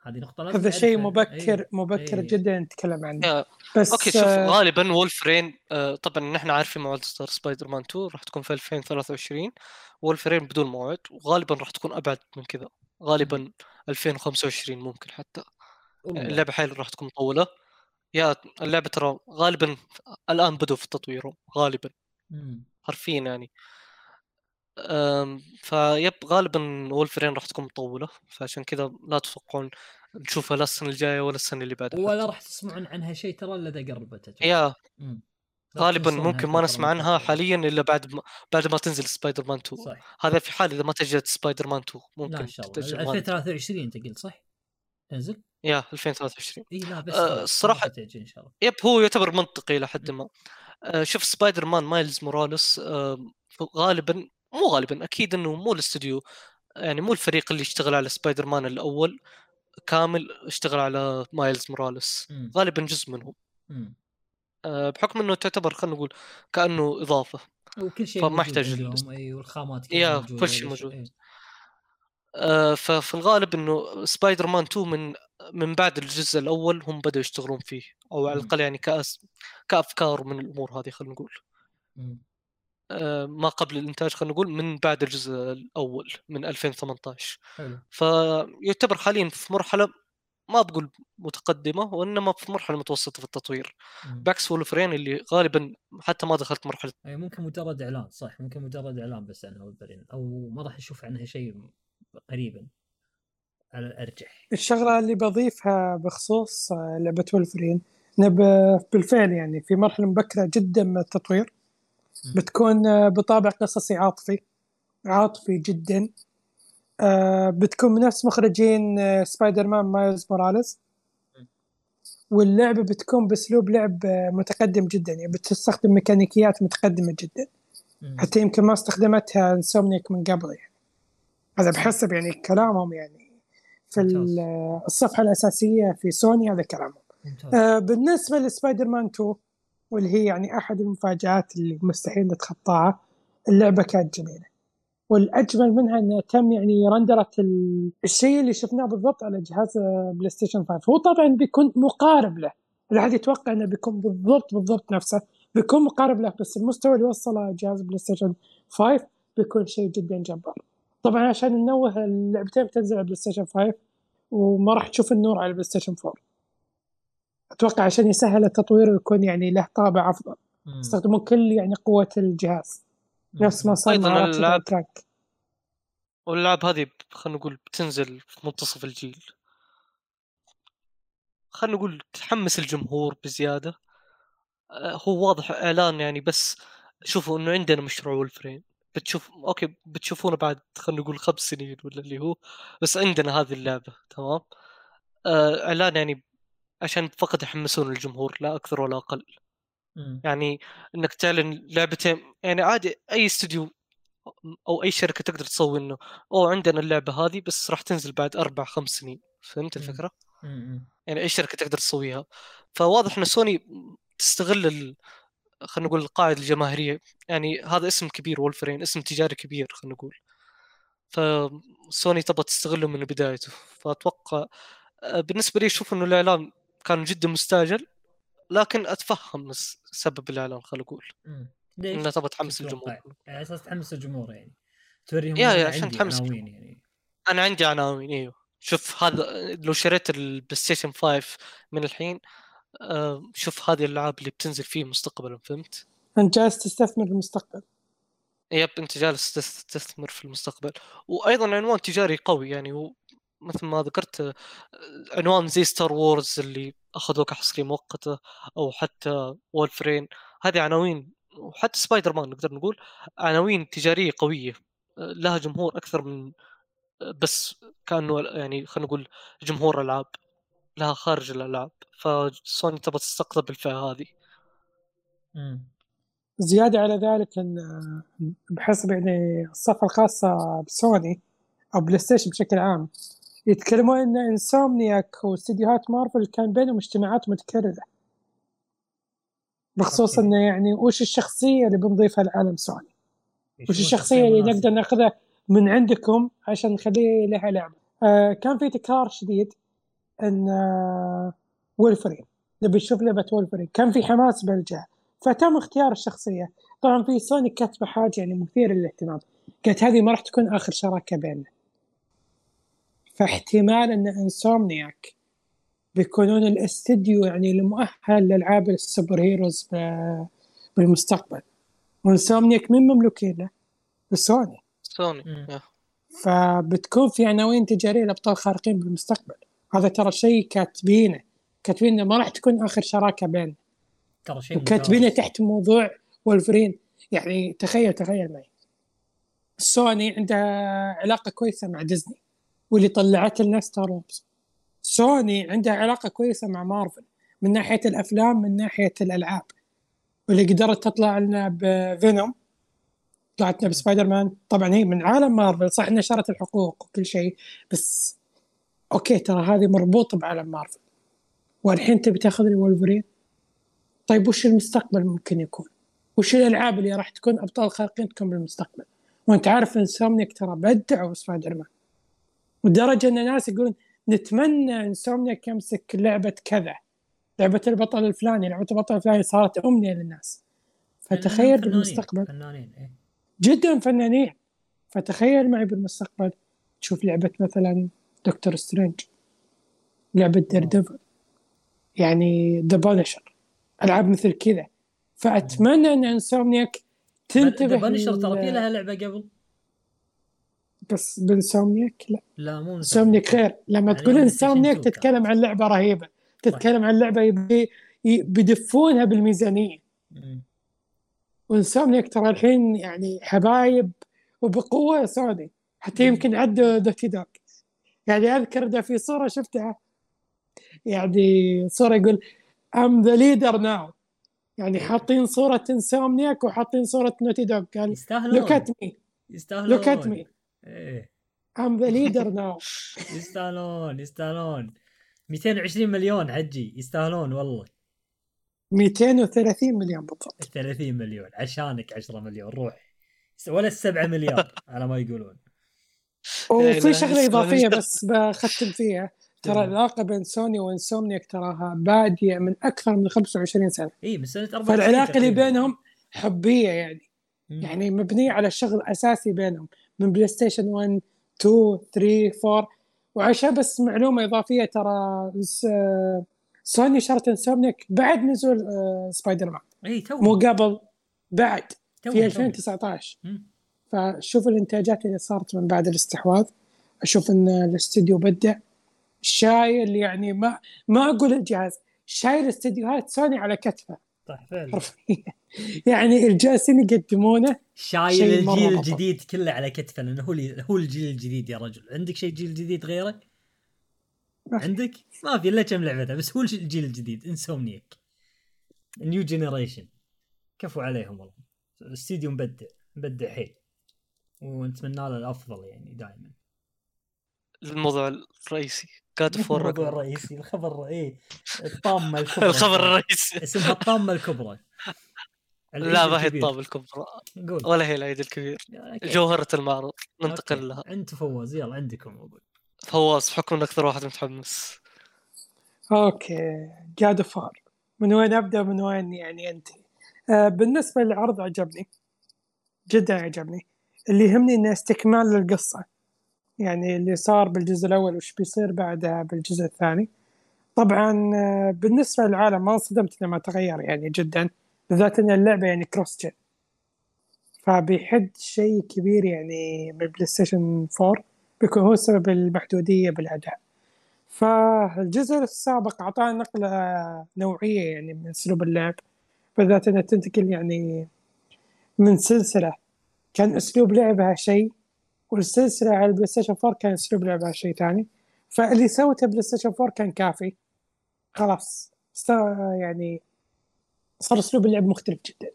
هذه نقطة لازم هذا شيء. مبكر إيه. مبكر إيه. جدا نتكلم عنه yeah بس okay شوف آه، غالبا وولفرين آه طبعا نحن عارفين موعد اصدار سبايدر مان 2 راح تكون في 2023 وولفرين بدون موعد وغالبا راح تكون أبعد من كذا غالبا 2025 ممكن حتى والله. يعني اللعبة حيل راح تكون مطوله يا اللعبة ترى غالبا الآن بدوا في التطوير غالبا. حرفيا يعني yep غالبا وولفرين راح تكون مطولة فعشان كذا لا تتوقعون نشوفها لا السنة الجاية ولا السنة اللي بعدها ولا. راح تسمعون عنها شيء ترى إلا إذا قربت. yeah. لا غالبا ممكن ما نسمع عنها. حاليا إلا بعد ما بعد ما تنزل سبايدر مان 2 صح هذا في حال إذا ما تأجلت سبايدر مان 2 لا ممكن إن شاء الله تتأجل غالباً. 2023 انت قلت صح؟ تنزل؟ yeah 2023 إي لا بس آه، ما تأجل إن شاء الله yep هو يعتبر منطقي إلى حد ما آه، شوف سبايدر مان مايلز موراليس آه، غالبا مو غالبا أكيد إنه مو الاستوديو يعني مو الفريق اللي اشتغل على سبايدر مان الأول كامل اشتغل على مايلز موراليس. غالبا جزء منهم. آه، بحكم إنه تعتبر خلينا نقول كأنه إضافة وكل شيء فما يحتاج اي والخامات yeah، كل شيء. موجود. إيه. آه، ففي الغالب إنه سبايدر مان 2 من من بعد الجزء الأول هم بدأوا يشتغلون فيه أو على. الأقل يعني كأس كأفكار من الأمور هذه خلينا نقول مم. آه، ما قبل الإنتاج خلينا نقول من بعد الجزء الأول من 2018 حلو. فيعتبر حاليا في مرحلة ما بقول متقدمة وإنما في مرحلة متوسطة في التطوير. مم. بعكس وولفرين اللي غالبا حتى ما دخلت مرحلة أي ممكن مجرد إعلان صح ممكن مجرد إعلان بس عنها وولفرين أو ما راح نشوف عنها شيء قريبا على الارجح الشغلة اللي بضيفها بخصوص لعبة ولفرين نب بالفعل يعني في مرحلة مبكرة جدا من التطوير. بتكون آه، بطابع قصصي عاطفي. عاطفي جدا. آه، بتكون من نفس مخرجين آه، سبايدر مان مايلز موراليس. واللعبة بتكون بأسلوب لعب متقدم جدا. يعني بتستخدم ميكانيكيات متقدمة جدا. حتى يمكن ما استخدمتها انسومنيك من قبل يعني. هذا بحسب يعني كلامهم يعني. في الصفحة الأساسية في سوني هذا كلامهم. بالنسبة لسبايدر مان 2 واللي هي يعني أحد المفاجآت اللي مستحيل نتخطاها اللعبة كانت جميلة. والأجمل منها انها تم يعني رندرت ال- الشيء اللي شفناه بالضبط على جهاز بلاي ستيشن 5 هو طبعا بيكون مقارب له. الواحد يتوقع إنه بيكون بالضبط بالضبط نفسه. بيكون مقارب له بس المستوى اللي وصله جهاز بلاي ستيشن 5 بيكون شيء جدا جبار. طبعا عشان ننوه اللعبتين بتنزل على بلاي ستيشن 5 وما راح تشوف النور على البلاي ستيشن 4 أتوقع عشان يسهل التطوير ويكون يعني له طابع أفضل. يستخدمون كل يعني قوة الجهاز. نفس ما صار مع كلانك والألعاب هذه خلينا نقول بتنزل في منتصف الجيل. خلينا نقول تحمس الجمهور بزيادة. آه، هو واضح إعلان يعني بس شوفوا إنه عندنا مشروع ولفرين بتشوف أوكي بتشوفونه بعد خلينا نقول خمس سنين ولا اللي هو بس عندنا هذه اللعبة تمام؟ آه، إعلان يعني عشان فقط يحمسون الجمهور لا أكثر ولا أقل. يعني إنك تعلن لعبتين يعني عادي أي استوديو أو أي شركة تقدر تسوي إنه أوه عندنا اللعبة هذه بس راح تنزل بعد أربع خمس سنين. فهمت. الفكرة؟ يعني أي شركة تقدر تسويها. فواضح إن سوني تستغل ال... خلينا نقول القاعدة الجماهيرية. يعني هذا اسم كبير وولفرين اسم تجاري كبير خلينا نقول. فسوني تبغى تستغله من بدايته. فأتوقع آه، بالنسبة لي أشوف إنه الاعلان كان جدا مستعجل لكن أتفهم سبب الاعلان خلينا نقول مم. ليش؟ انها تبغى تحمس؟ الجمهور على أساس تحمس الجمهور يعني توريهم يا- يا، أنا عشان عندي تحمس عناوين يعني أنا عندي عناوين إيوه شوف هذا لو شريت البلاي ستيشن 5 من الحين آه، شوف هذه الألعاب اللي بتنزل فيه مستقبلا فهمت؟ أنت جالس تستثمر المستقبل yep أنت جالس تس- تستثمر في المستقبل وأيضا عنوان تجاري قوي يعني و- مثل ما ذكرت آه، عنوان زي ستار وورز اللي أخذوه كحصريه مؤقتة أو حتى وولفرين هذه عناوين وحتى سبايدر مان نقدر نقول عناوين تجارية قوية آه، لها جمهور أكثر من آه، بس كأنه يعني خلينا نقول جمهور ألعاب لها خارج الألعاب. فسوني تبغى تستقطب الفئه هذه. مم. زيادة على ذلك أن بحسب يعني الصفحة الخاصة بسوني أو بلاي ستيشن بشكل عام يتكلمون أن إنسومنياك واستديوهات مارفل كان بينهم اجتماعات متكررة. بخصوص okay. أنه يعني وش الشخصية اللي بنضيفها لعالم سوني؟ وش هو الشخصية اللي؟ نقدر ناخذها من عندكم عشان نخليه لها لعبة. آه كان في تكرار شديد إن آه وولفرين. نبي نشوف لعبة وولفرين. كان في حماس بالجهة فتم اختيار الشخصية. طبعا في سوني كاتبة حاجة يعني مثيرة للاهتمام. قالت هذه ما راح تكون آخر شراكة بيننا. فاحتمال ان انسومنياك بيكونون الاستديو يعني المؤهل لألعاب ال super heroes بالمستقبل. وانسومنياك من مملوكين له؟ سوني سوني. فبتكون في عناوين تجارية لأبطال خارقين بالمستقبل. هذا ترى شيء كاتبينه. كاتبينه ما راح تكون آخر شراكة بيننا ترى شيء وكاتبينه ممتاز. تحت موضوع وولفرين يعني تخيل تخيل معي. سوني عندها علاقة كويسة مع ديزني واللي طلعت لنا ستار وورز سوني عندها علاقة كويسة مع مارفل من ناحية الأفلام من ناحية الألعاب. واللي قدرت تطلع لنا بفينوم طلعت لنا بسبايدر مان طبعا هي من عالم مارفل صح نشرت الحقوق وكل شيء بس okay ترى هذه مربوطة بعالم مارفل. والحين تبي تاخذ لي وولفرين طيب وش المستقبل ممكن يكون؟ وش الألعاب اللي راح تكون أبطال خارقين تكون بالمستقبل؟ وأنت عارف إن سومنيك ترى بدعوا سبايدر مان ودرجة أن الناس يقولون نتمنى ان سومنيك يمسك لعبة كذا لعبة البطل الفلاني لعبة البطل الفلاني صارت أمنية للناس. فتخيل فنانين- بالمستقبل. فنانين إيه. جدا فنانين. فتخيل معي بالمستقبل تشوف لعبة مثلا دكتور سترينج لعبة دير ديفل يعني The Punisher ألعاب مثل كذا. فأتمنى أن إنسومنياك تنتبه بانشر ترى في لها لعبة قبل. بس بانسومنياك لا. لا مو انسومنياك خير. لما يعني تقول 2 تتكلم عن لعبة رهيبة. تتكلم عن لعبة يبي بيدفونها بالميزانية. مم. وانسومنياك ترى الحين يعني حبايب وبقوة سوني. حتى. يمكن عدوا نوتي دوغ. يعني أذكر ده في صورة شفتها. يعني صورة يقول I'm the leader now يعني حاطين صورة انسومنياك وحاطين صورة نوتي دوغ. قال يستاهلون. look at me يستاهلون. look at me إيه. I'm the leader now يستاهلون يستاهلون. 220 مليون حجي يستاهلون والله. 230 مليون بالضبط. 30 مليون عشانك 10 مليون روح. ولا السبعة مليار [laughs] على ما يقولون. وفي لسه إضافية لسه. بس بختم فيها. ترى تمام. العلاقة بين سوني وانسومنياك تراها بادية من أكثر من 25 سنة. اي إيه، من سنة 94 فالعلاقة اللي. بينهم حبية يعني. يعني مبنية على شغل أساسي بينهم. من بلاي ستيشن 1 2 3 4 وعشان بس معلومة إضافية ترى سوني شرت انسومنياك بعد نزول آه، سبايدر مان. إيه تو مو قبل بعد في تو. 2019 مم. فشوف الإنتاجات اللي صارت من بعد الاستحواذ. أشوف إن الاستديو بدع شايل يعني ما ما أقول الجهاز شايل استديوهات سوني على كتفه. صح فعلا يعني الجالسين يقدمونه شايل الجيل. الجديد كله على كتفه لأنه هو اللي- هو الجيل الجديد يا رجل. عندك شيء جيل جديد غيره؟ عندك؟ ما في إلا كم لعبة بس هو الجيل الجديد انسومنيك new generation كفو عليهم والله. الاستديو مبدع مبدع حيل. ونتمنى له الأفضل يعني دائما. الموضوع الرئيسي. جاد فور الموضوع الرئيسي الخبر إيه الطامه [laughs] الكبرى. الخبر الرئيسي. [laughs] اسمها الطامه الكبرى. [laughs] لا ما هي. الطامة الكبرى. قول. ولا هي العيد الكبير. Okay. جوهرة المعرض ننتقل okay. لها. أنت فوز يلا عندكم أقول. فواز بحكم إنك أكثر واحد متحمس. okay. جاد فار. من وين أبدأ من وين يعني انتهي آه بالنسبة للعرض عجبني. جدا عجبني. اللي يهمني إنه استكمال للقصة. يعني اللي صار بالجزء الأول وش بيصير بعدها بالجزء الثاني. طبعا آه، بالنسبة للعالم ما انصدمت لما تغير يعني جدا بالذات إن اللعبة يعني cross-gen فبيحده شيء كبير يعني من بلاي ستيشن 4 بيكون هو سبب المحدودية بالأداء. فالجزء السابق أعطانا نقلة نوعية يعني من أسلوب اللعب بالذات أنها تنتقل يعني من سلسلة. كان أسلوب لعبها شيء والسلسلة على البلاي ستيشن 4 كان أسلوب لعبها شيء ثاني. فاللي سوته بلاي ستيشن 4 كان كافي. خلاص. يعني صار أسلوب اللعب مختلف جدا.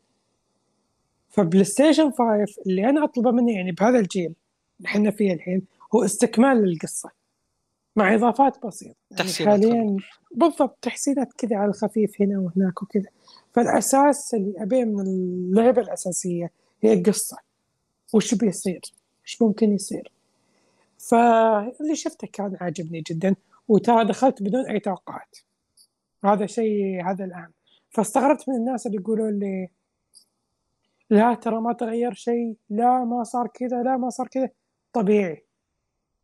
فبلاي ستيشن 5 اللي أنا أطلبه منه يعني بهذا الجيل اللي إحنا فيه الحين هو استكمال للقصة. مع إضافات بسيطة. يعني تحسينات حاليا بالضبط تحسينات كذا على الخفيف هنا وهناك وكذا. فالأساس اللي أبيه من اللعبة الأساسية هي القصة. وش بيصير؟ وش ممكن يصير. فاللي شفته كان عاجبني جدا وترى دخلت بدون أي توقعات. هذا شيء هذا الآن. فاستغربت من الناس اللي يقولون لي لا ترى ما تغير شيء لا ما صار كذا لا ما صار كذا. طبيعي.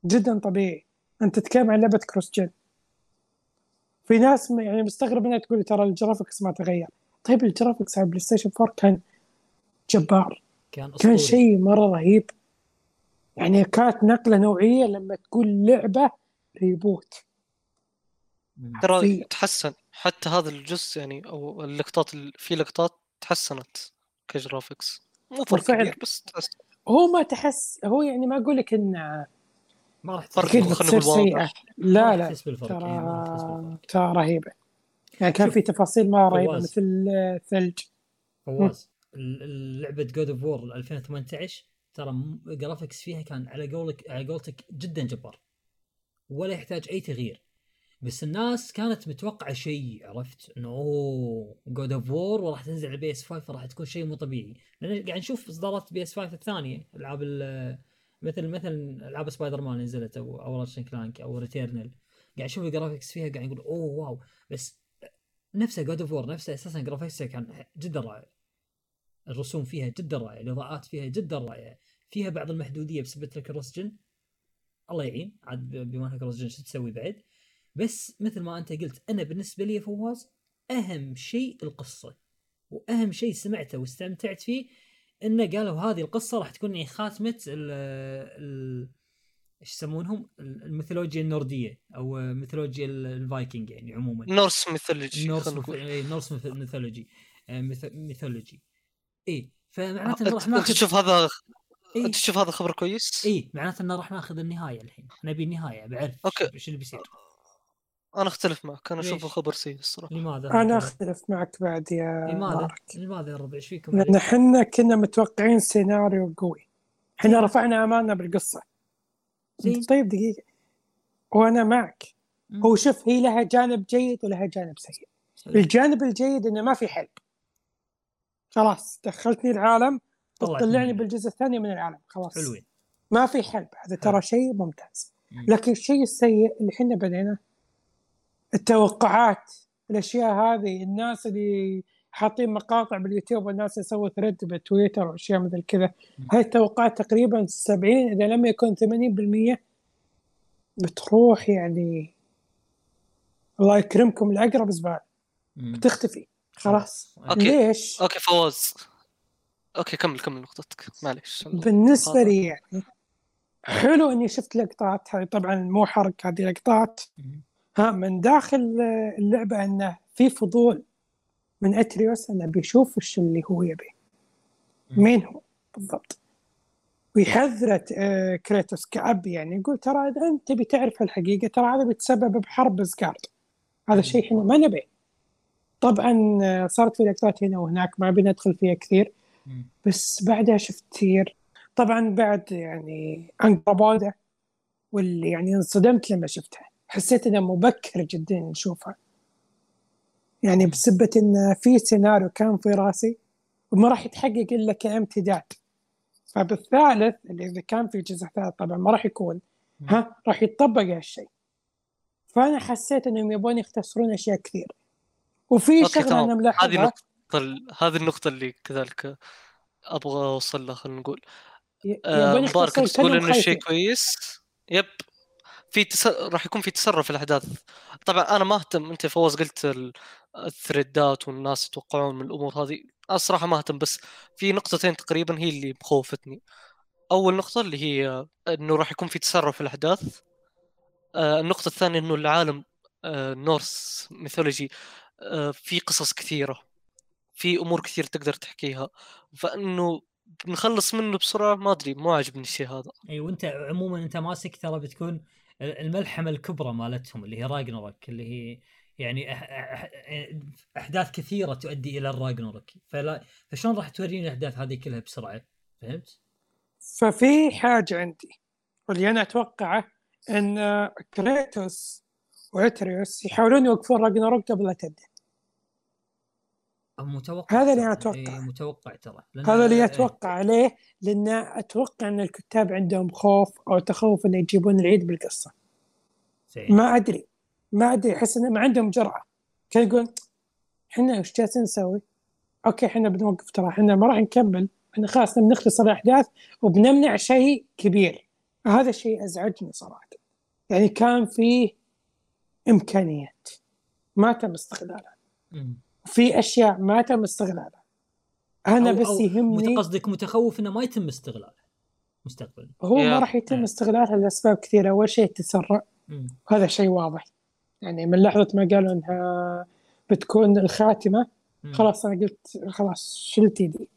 جدا طبيعي. أنت تتكلم عن لعبة كروس جن في ناس يعني مستغرب إنها تقول ترى الجرافكس ما تغير. طيب ال graphics على بلاي ستيشن 4 كان جبار. كان كان. شيء مرة رهيب. يعني كانت نقلة نوعية لما تقول لعبة reboot. ترى تحسن حتى هذا الجزء يعني أو اللقطات ال- في لقطات تحسنت ك graphics. مو فرق. كبير بس تحسن هو ما تحس هو يعني ما أقول لك انه ما راح فرق خلينا نقول لا لا ترى بالفرق. ترى رهيبة. يعني كان شوف، في تفاصيل ما رهيبة. مثل آه، ثلج. فواز لعبه جود اوف وور 2018 ترى graphics فيها كان على قولك على قولتك جدا جبار. ولا يحتاج أي تغيير. بس الناس كانت متوقعة شيء عرفت؟ إنه oh جود اوف وور وراح تنزل على بي إس 5 راح تكون شيء مو طبيعي. لأن قاعد نشوف إصدارات بي إس 5 الثانية ألعاب ال- مثل مثل ألعاب سبايدر مان نزلت أو أو راشن كلانك أو ريتيرنال قاعد نشوف ال graphics فيها قاعد نقول oh wow. بس نفسها جود اوف وور نفسها أساسا graphics ها كان جدا رائع. الرسوم فيها جدا رائعة الإضاءات فيها جدا رائعة. فيها بعض المحدودية بسبب ال cross-gen الله يعين. عاد بما انها cross-gen شو تسوي بعد؟ بس مثل ما أنت قلت أنا بالنسبة لي فواز أهم شيء القصة. وأهم شيء سمعته واستمتعت فيه إنه قالوا هذه القصة راح تكون يعني خاتمة ال ال إيش يسمونهم؟ ال- الميثولوجيا النوردية أو ميثولوجيا ال- الفايكنج يعني عموما. Norse mythology Norse إيه، Norse myth- mythology. آه، myth- mythology. إي فمعناته إنه راح أنت ناخذ تشوف هذا أنت تشوف هذا خبر كويس؟ إي معناته إنه راح ناخذ النهاية الحين. نبي النهاية بعرف. أوكي. إيش اللي بيصير. أنا أختلف معك. أنا؟ أشوفه خبر سيء الصراحة. لماذا؟ أنا أختلف معك بعد يا لماذا؟ مبارك لماذا يا ربع إيش فيكم لأن؟ إحنا كنا متوقعين سيناريو قوي. إحنا رفعنا امالنا بالقصة. زين. طيب دقيقة. وأنا معك. مم. هو شوف هي لها جانب جيد ولها جانب سيء. الجانب الجيد إنه ما في حلب خلاص دخلتني العالم منه. بالجزء الثاني من العالم خلاص حلوين ما في حلب هذا ترى. شيء ممتاز مم. لكن الشيء السيء اللي إحنا بدينا التوقعات الأشياء هذه الناس اللي حاطين مقاطع باليوتيوب والناس اللي يسووا thread بالتويتر وأشياء مثل كذا. هاي التوقعات تقريبا 70 إذا لم يكن 80% بتروح يعني الله يكرمكم الاقرب زبال مم. بتختفي خلاص أوكي. أوكي. ليش؟ أوكي فواز أوكي كمل كمل نقطتك معليش بالنسبة خاطر. لي يعني حلو إني شفت لقطات هذه طبعا مو حرق هذه لقطات. ها من داخل اللعبة إنه في فضول من أتريوس إنه بيشوف وش اللي هو يبي. مين هو بالضبط ويحذر آه، كريتوس كأب يعني يقول ترى إذا أنت تبي تعرف الحقيقة ترى هذا بيتسبب بحرب سكارد هذا شيء إحنا ما نبيه طبعا صارت في لقطات هنا وهناك ما بندخل فيها كثير. بس بعدها شفت كثير. طبعا بعد يعني انقربوده واللي يعني انصدمت لما شفتها. حسيت إنه مبكر جدا نشوفها. يعني بسبة إن في سيناريو كان في راسي وما راح يتحقق إلا كامتداد. فبالثالث اللي إذا كان في جزء ثالث طبعا ما راح يكون. ها؟ راح يتطبق هالشيء. فأنا حسيت إنهم يبون يختصرون أشياء كثير. وفي شغلة. أنا هذه ملاحظها النقطة ال- هذه النقطة اللي كذلك أبغى أوصل لها خلينا نقول. آه، مبارك تقول إنه شيء. كويس؟ Yep. في تس... راح يكون في تسرع في الأحداث. طبعا أنا ما أهتم أنت فواز قلت ال- الثريدات والناس يتوقعون من الأمور هذه. أنا الصراحه ما أهتم بس في نقطتين تقريبا هي اللي مخوفتني. أول نقطة اللي هي إنه راح يكون في تسرع في الأحداث. آه، النقطة الثانية إنه العالم آه، Norse mythology آه، في قصص كثيرة في أمور كثير تقدر تحكيها. فإنه بنخلص منه بسرعة ما أدري مو عاجبني الشيء هذا. اي وأنت عموما أنت ماسك ترى بتكون الملحمة الكبرى مالتهم اللي هي راجنروك اللي هي يعني أحداث كثيرة تؤدي إلى الراجنروك فلا فشلون راح توريني الأحداث هذه كلها بسرعة؟ فهمت؟ ففي حاجة عندي واللي أنا أتوقعه إن كريتوس وأتريوس يحاولون يوقفون راجنروك قبل لا تبدأ. متوقع هذا اللي أنا أتوقع. إيه متوقع ترى. هذا اللي أتوقع عليه لأن أتوقع إن الكتاب عندهم خوف أو تخوف انه يجيبون العيد بالقصة. ما أدري. ما أدري. أحس انه ما عندهم جرأة. كان يقول إحنا وش جالسين نسوي؟ أوكي إحنا بنوقف ترى. إحنا ما راح نكمل. إحنا خلاص بنختصر الأحداث وبنمنع شيء كبير. هذا الشيء أزعجني صراحة. يعني كان فيه إمكانيات. ما تم استغلالها في أشياء ما تم استغلالها. أنا أو بس أو يهمني قصدك متخوف إنه ما يتم استغلاله مستقبلا. هو. ما راح يتم استغلالها لأسباب كثيرة. أول شيء التسرع. مم. وهذا شيء واضح. يعني من لحظة ما قالوا إنها بتكون الخاتمة مم. خلاص أنا قلت خلاص شلت يدي.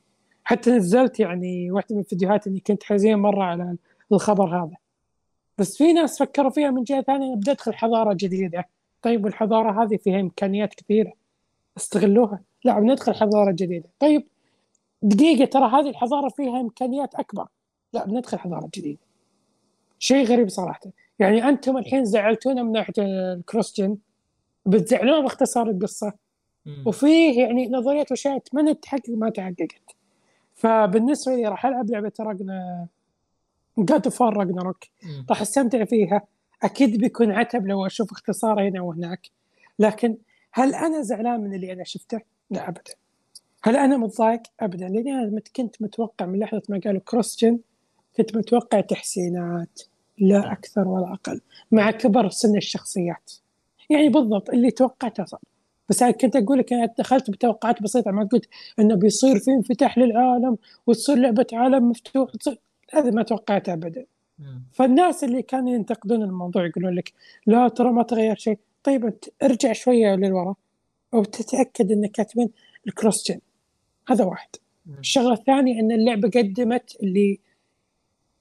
حتى نزلت يعني واحدة من الفيديوهات إني كنت حزين مرة على الخبر هذا. بس في ناس فكروا فيها من جهة ثانية بدي أدخل حضارة جديدة. طيب والحضارة هذه فيها إمكانيات كثيرة. استغلوها. لا بندخل حضارة جديدة. طيب دقيقة ترى هذه الحضارة فيها إمكانيات أكبر. لا بندخل حضارة جديدة. شيء غريب صراحة. يعني أنتم الحين زعلتونا من ناحية الكروس جن بتزعلونا باختصار القصة. وفيه يعني نظريات واشياء اتمنى تحقق ما تحققت. فبالنسبة لي راح ألعب لعبة راجنا جاد اوف راجناروك. راح أستمتع فيها. أكيد بيكون عتب لو أشوف اختصار هنا وهناك. لكن هل أنا زعلان من اللي أنا شفته؟ لا ابدا. هل أنا متضايق؟ ابدا. لأني أنا كنت متوقع من لحظة ما قالوا كروس جن كنت متوقع تحسينات. لا أكثر ولا أقل. مع كبر سن الشخصيات. يعني بالضبط اللي توقعته صار. بس أنا كنت أقول لك أنا دخلت بتوقعات بسيطة. ما قلت إنه بيصير في انفتاح للعالم وتصير لعبة عالم مفتوح هذا ما توقعته ابدا. فالناس اللي كانوا ينتقدون الموضوع يقولون لك لا ترى ما تغير شيء. طيب أنت ارجع شوية للوراء وتتاكد ان كاتبين الكروس جن هذا واحد. الشغلة الثانية إن اللعبة قدمت اللي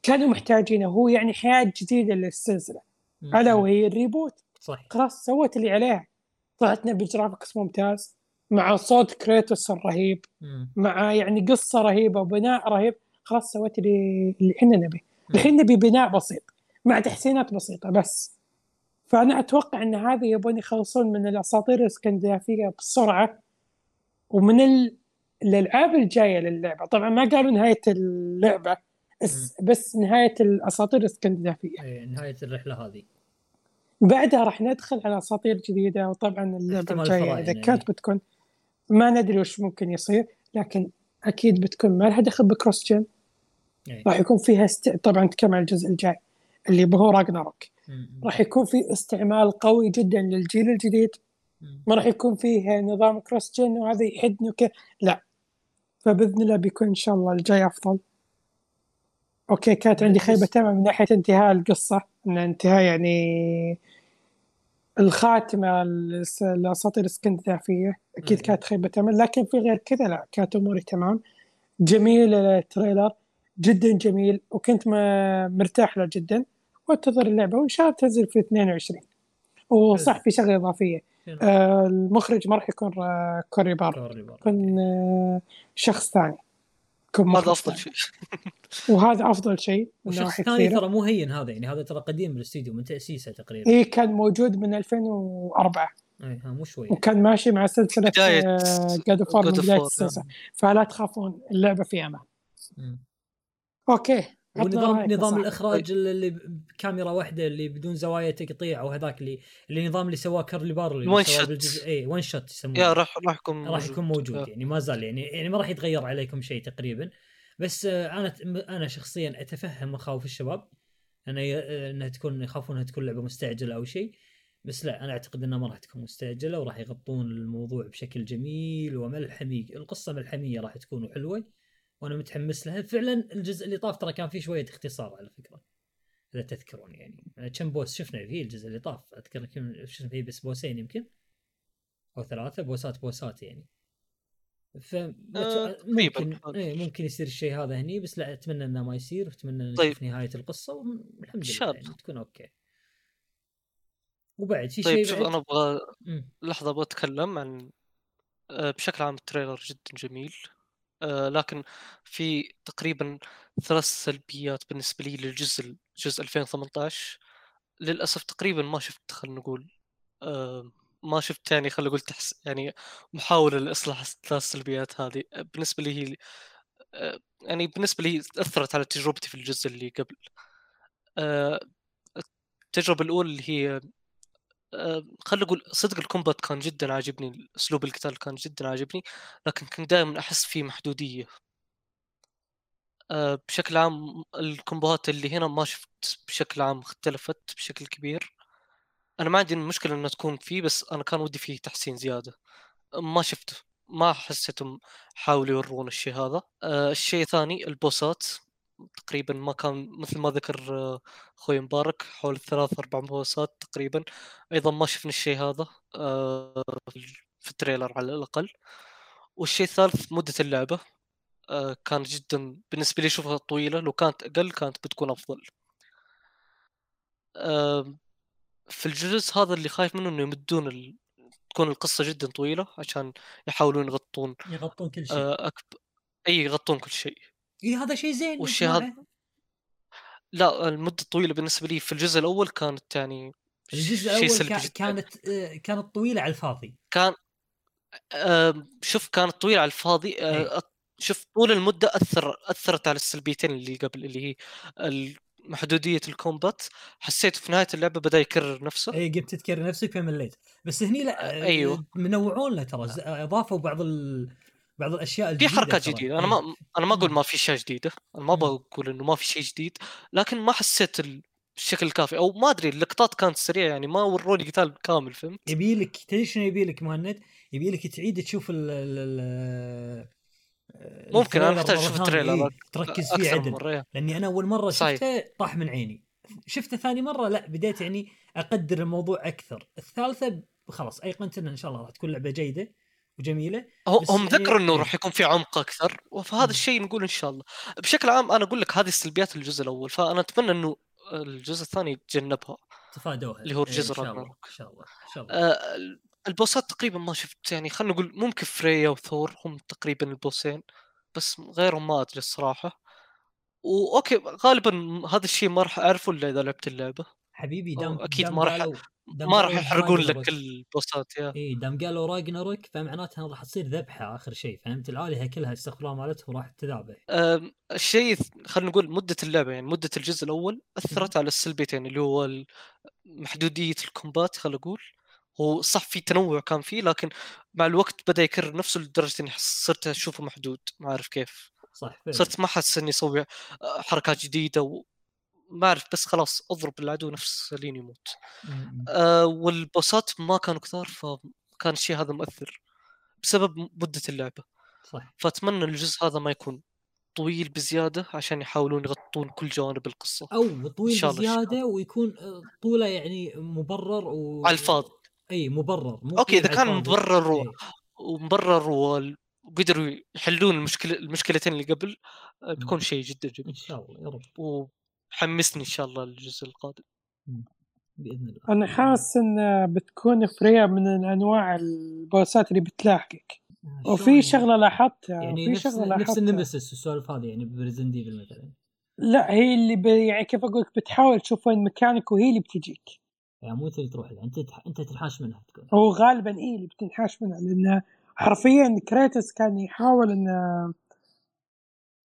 كانوا محتاجينه هو يعني حياة جديدة للسلسلة. ألا وهي ال reboot. صح خلاص سوت اللي عليها. طلعتنا ب graphics ممتاز مع صوت كريتوس الرهيب مم. مع يعني قصة رهيبة وبناء رهيب. خلاص سويت اللي اللي إحنا نبيه. الحين نبي بناء بسيط مع تحسينات بسيطة بس. فأنا أتوقع إن هذا يبون يخلصون من الأساطير الإسكندنافية بسرعة ومن ال... الالعاب الجاية للعبة. طبعا ما قالوا نهاية اللعبة بس, بس نهاية الأساطير الإسكندنافية. إيه، نهاية الرحلة هذه. بعدها راح ندخل على أساطير جديدة وطبعا الجاية الفراعنة إذا يعني. كانت بتكون. ما ندري وش ممكن يصير لكن أكيد بتكون. ما لها دخل بكروس جن. إيه. راح يكون فيها است... طبعا نتكلم عن الجزء الجاي اللي هو راجناروك. راح يكون في استعمال قوي جدا للجيل الجديد. ما راح يكون فيه نظام كروس جن وهذا يحدني وكذا. لا. فبإذن الله بيكون إن شاء الله الجاي أفضل. أوكي كانت عندي خيبة تمام من ناحية انتهاء القصة. إن انتهاء يعني الخاتمة الاساطير الاسكندنافيه أكيد. كانت خيبة تمام. لكن في غير كذا لا. كانت أموري تمام. جميل ال trailer. جدا جميل. وكنت مرتاح له جدا. وانتظر اللعبة وإن شاء الله تنزل في 22 وصح في شغلة إضافية؟ آه المخرج ما راح يكون آه كوري بارلوق. يكون آه شخص ثاني. يكون هذا أفضل. شيء. [laughs] وهذا أفضل شيء من وشخص نواحي ثاني كثيره ترى مو هين هذا يعني هذا ترى قديم بالاستديو من تأسيسه تقريبا. اي كان موجود من 2004 اي ها مو شوي. وكان ماشي مع سلسلة God of من God of بداية. السلسلة. فلا تخافون اللعبة في أمان. أوكي. ونظام نظام صاحبي. الإخراج اللي بكاميرا واحدة اللي بدون زوايا تقطيع أو هذاك اللي اللي النظام اللي سواه كارلي بار اللي One سواه shot. بالجزء اي ون شوت يسمونه يا راح راح يكون راح يكون موجود آه. يعني ما زال يعني يعني ما راح يتغير عليكم شيء تقريبا بس آه، أنا أنا شخصيا أتفهم مخاوف الشباب انه ي- إنها تكون يخافون انها تكون لعبة مستعجلة أو شيء بس لا أنا أعتقد إنها ما راح تكون مستعجلة وراح يغطون الموضوع بشكل جميل وملحمي القصة ملحمية راح تكون وحلوه وأنا متحمس لها فعلا الجزء اللي طاف ترى كان فيه شوية اختصار على فكرة إذا تذكرون يعني كم boss شفنا فيه الجزء اللي طاف اذكر كم شفنا فيه بس بوسين يمكن أو ثلاثة بوسات بوسات يعني ف آه، ممكن. إيه ممكن يصير الشيء هذا هني بس لا أتمنى إنه ما يصير وأتمنى ان طيب. نشوف نهاية القصة والحمد لله. يعني تكون أوكي وبعد في طيب شيء شوف أنا أبغى. لحظة أبغى أتكلم عن آه، بشكل عام ال trailer جدا جميل لكن في تقريبا ثلاث سلبيات بالنسبة لي للجزء جزء 2018 للأسف تقريبا ما شفت خلينا نقول آه، ما شفت يعني خلينا نقول تحس يعني محاولة لإصلاح الثلاث سلبيات هذه. آه، بالنسبة لي هي آه، يعني بالنسبة لي أثرت على تجربتي في الجزء اللي قبل. آه، التجربة الأولى اللي هي آه، خلينا نقول صدق الكومبات كان جدا عاجبني أسلوب القتال كان جدا عاجبني لكن كنت دائما أحس فيه محدودية. آه، بشكل عام الكومبوات اللي هنا ما شفت بشكل عام اختلفت بشكل كبير. أنا ما عندي مشكلة إنها تكون فيه بس أنا كان ودي فيه تحسين زيادة. ما شفته ما حسيتهم حاولوا يورون الشيء هذا. آه، الشيء الثاني البوسات. تقريبا ما كان مثل ما ذكر آه، أخوي مبارك حول ثلاث أربع بوسات تقريبا. أيضا ما شفنا الشيء هذا آه، في ال trailer على الأقل. والشيء الثالث مدة اللعبة آه، كانت جدا بالنسبة لي اشوفها طويلة لو كانت أقل كانت بتكون أفضل. في الجزء هذا اللي خايف منه إنه يمدون ال... تكون القصة جدا طويلة عشان يحاولون يغطون يغطون كل شيء. أكب... إي يغطون كل شيء. اي هذا شيء زين والشيء. هذا- لا المدة الطويلة بالنسبة لي في الجزء الأول كانت يعني الجزء شيء الأول كا- كانت آه، كانت طويلة على الفاضي. كان شوف كانت طويلة على الفاضي. آه، شوف طول المدة اثر أثرت على السلبيتين اللي قبل اللي هي محدوديه الكومبات. حسيت في نهاية اللعبة بدأ يكرر نفسه. اي قمت تذكر نفسك فمليت. بس هني لا آه، آه،. منوعون له ترى أضافوا بعض ال... بعض الأشياء في الجديدة حركات ترى. جديدة أنا إي. ما أنا ما أقول. ما في اشياء جديده أنا ما. بقول إنه ما في شيء جديد لكن ما حسيت ال- بالشكل الكافي أو ما أدري اللقطات كانت سريعة يعني ما وروني قتال كامل فهمت يبي لك تدري شنو يبي لك مهند؟ يبي لك تعيد تشوف ال ممكن أنا محتاج مرة أشوف التريلر إيه، تركز فيه عدل إيه. لأني أنا أول مرة صحيح. شفته طاح من عيني شفته ثاني مرة لا بديت يعني أقدر الموضوع أكثر الثالثة خلاص أيقنت إن شاء الله راح تكون لعبة جيدة وجميلة هم ذكروا إنه إيه. راح يكون في عمق أكثر وفهذا مم. الشيء نقول إن شاء الله بشكل عام أنا أقول لك هذه السلبيات الجزء الأول فأنا أتمنى إنه الجزء الثاني يتجنبها تفادوها اللي هو إيه، الجزء إن شاء الله راجناروك. إن شاء الله إن شاء الله آه، البوسات تقريبا ما شفت يعني خلينا نقول ممكن فريا وثور هم تقريبا البوسين بس غيرهم ما أدري الصراحة وأوكي غالبا هذا الشيء ما راح أعرفه إلا إذا لعبت اللعبة حبيبي دام أكيد دام ما راح- ما راح يحرقون لك. البوسات يا. اي دام قالوا راجناروك فمعناتها راح تصير ذبحة آخر شيء فهمت؟ الالهه كلها استغفر الله مالتهم راح تذابح. الشيء خلينا نقول مدة اللعبة يعني مدة الجزء الأول أثرت على السلبيتين اللي هو محدودية الكومبات خلينا نقول. هو صح في تنوع كان فيه لكن مع الوقت بدأ يكرر نفسه لدرجة إني صرت أشوفه محدود ما أعرف كيف. صح فعلا. صرت ما أحس إني أسوي حركات جديدة وما أعرف بس خلاص أضرب العدو نفس لين يموت م- م. أه والبوسات ما كانوا كثار فكان الشيء هذا مؤثر بسبب مدة اللعبة صح فأتمنى الجزء هذا ما يكون طويل بزيادة عشان يحاولون يغطون كل جوانب القصة أو طويل بزيادة ويكون آه، طوله يعني مبرر و على الفاضي. إي مبرر مو أوكي إذا كان. مبرر و-. ومبرر وقدروا يحلون المشكلة المشكلتين اللي قبل آه، بيكون شيء جدا إن جميل شاء الله يا رب وحمسني إن شاء الله للجزء القادم. بإذن الله. أنا حاسس إن بتكون فريا من انواع البوسات اللي بتلاحقك. وفي شلون شغلة لاحظتها يعني نفس شغلة نفس لاحظتها النمسيس والسوالف هذه يعني بريزن ديفل مثلا. لا هي اللي ب... يعني كيف أقول لك بتحاول تشوف وين مكانك وهي اللي بتجيك. يعني مو انت اللي تروح لها أنت تح... أنت تنحاش منها تكون. هو غالبا إيه اللي بتنحاش منها لأن حرفيا كريتوس كان يحاول انه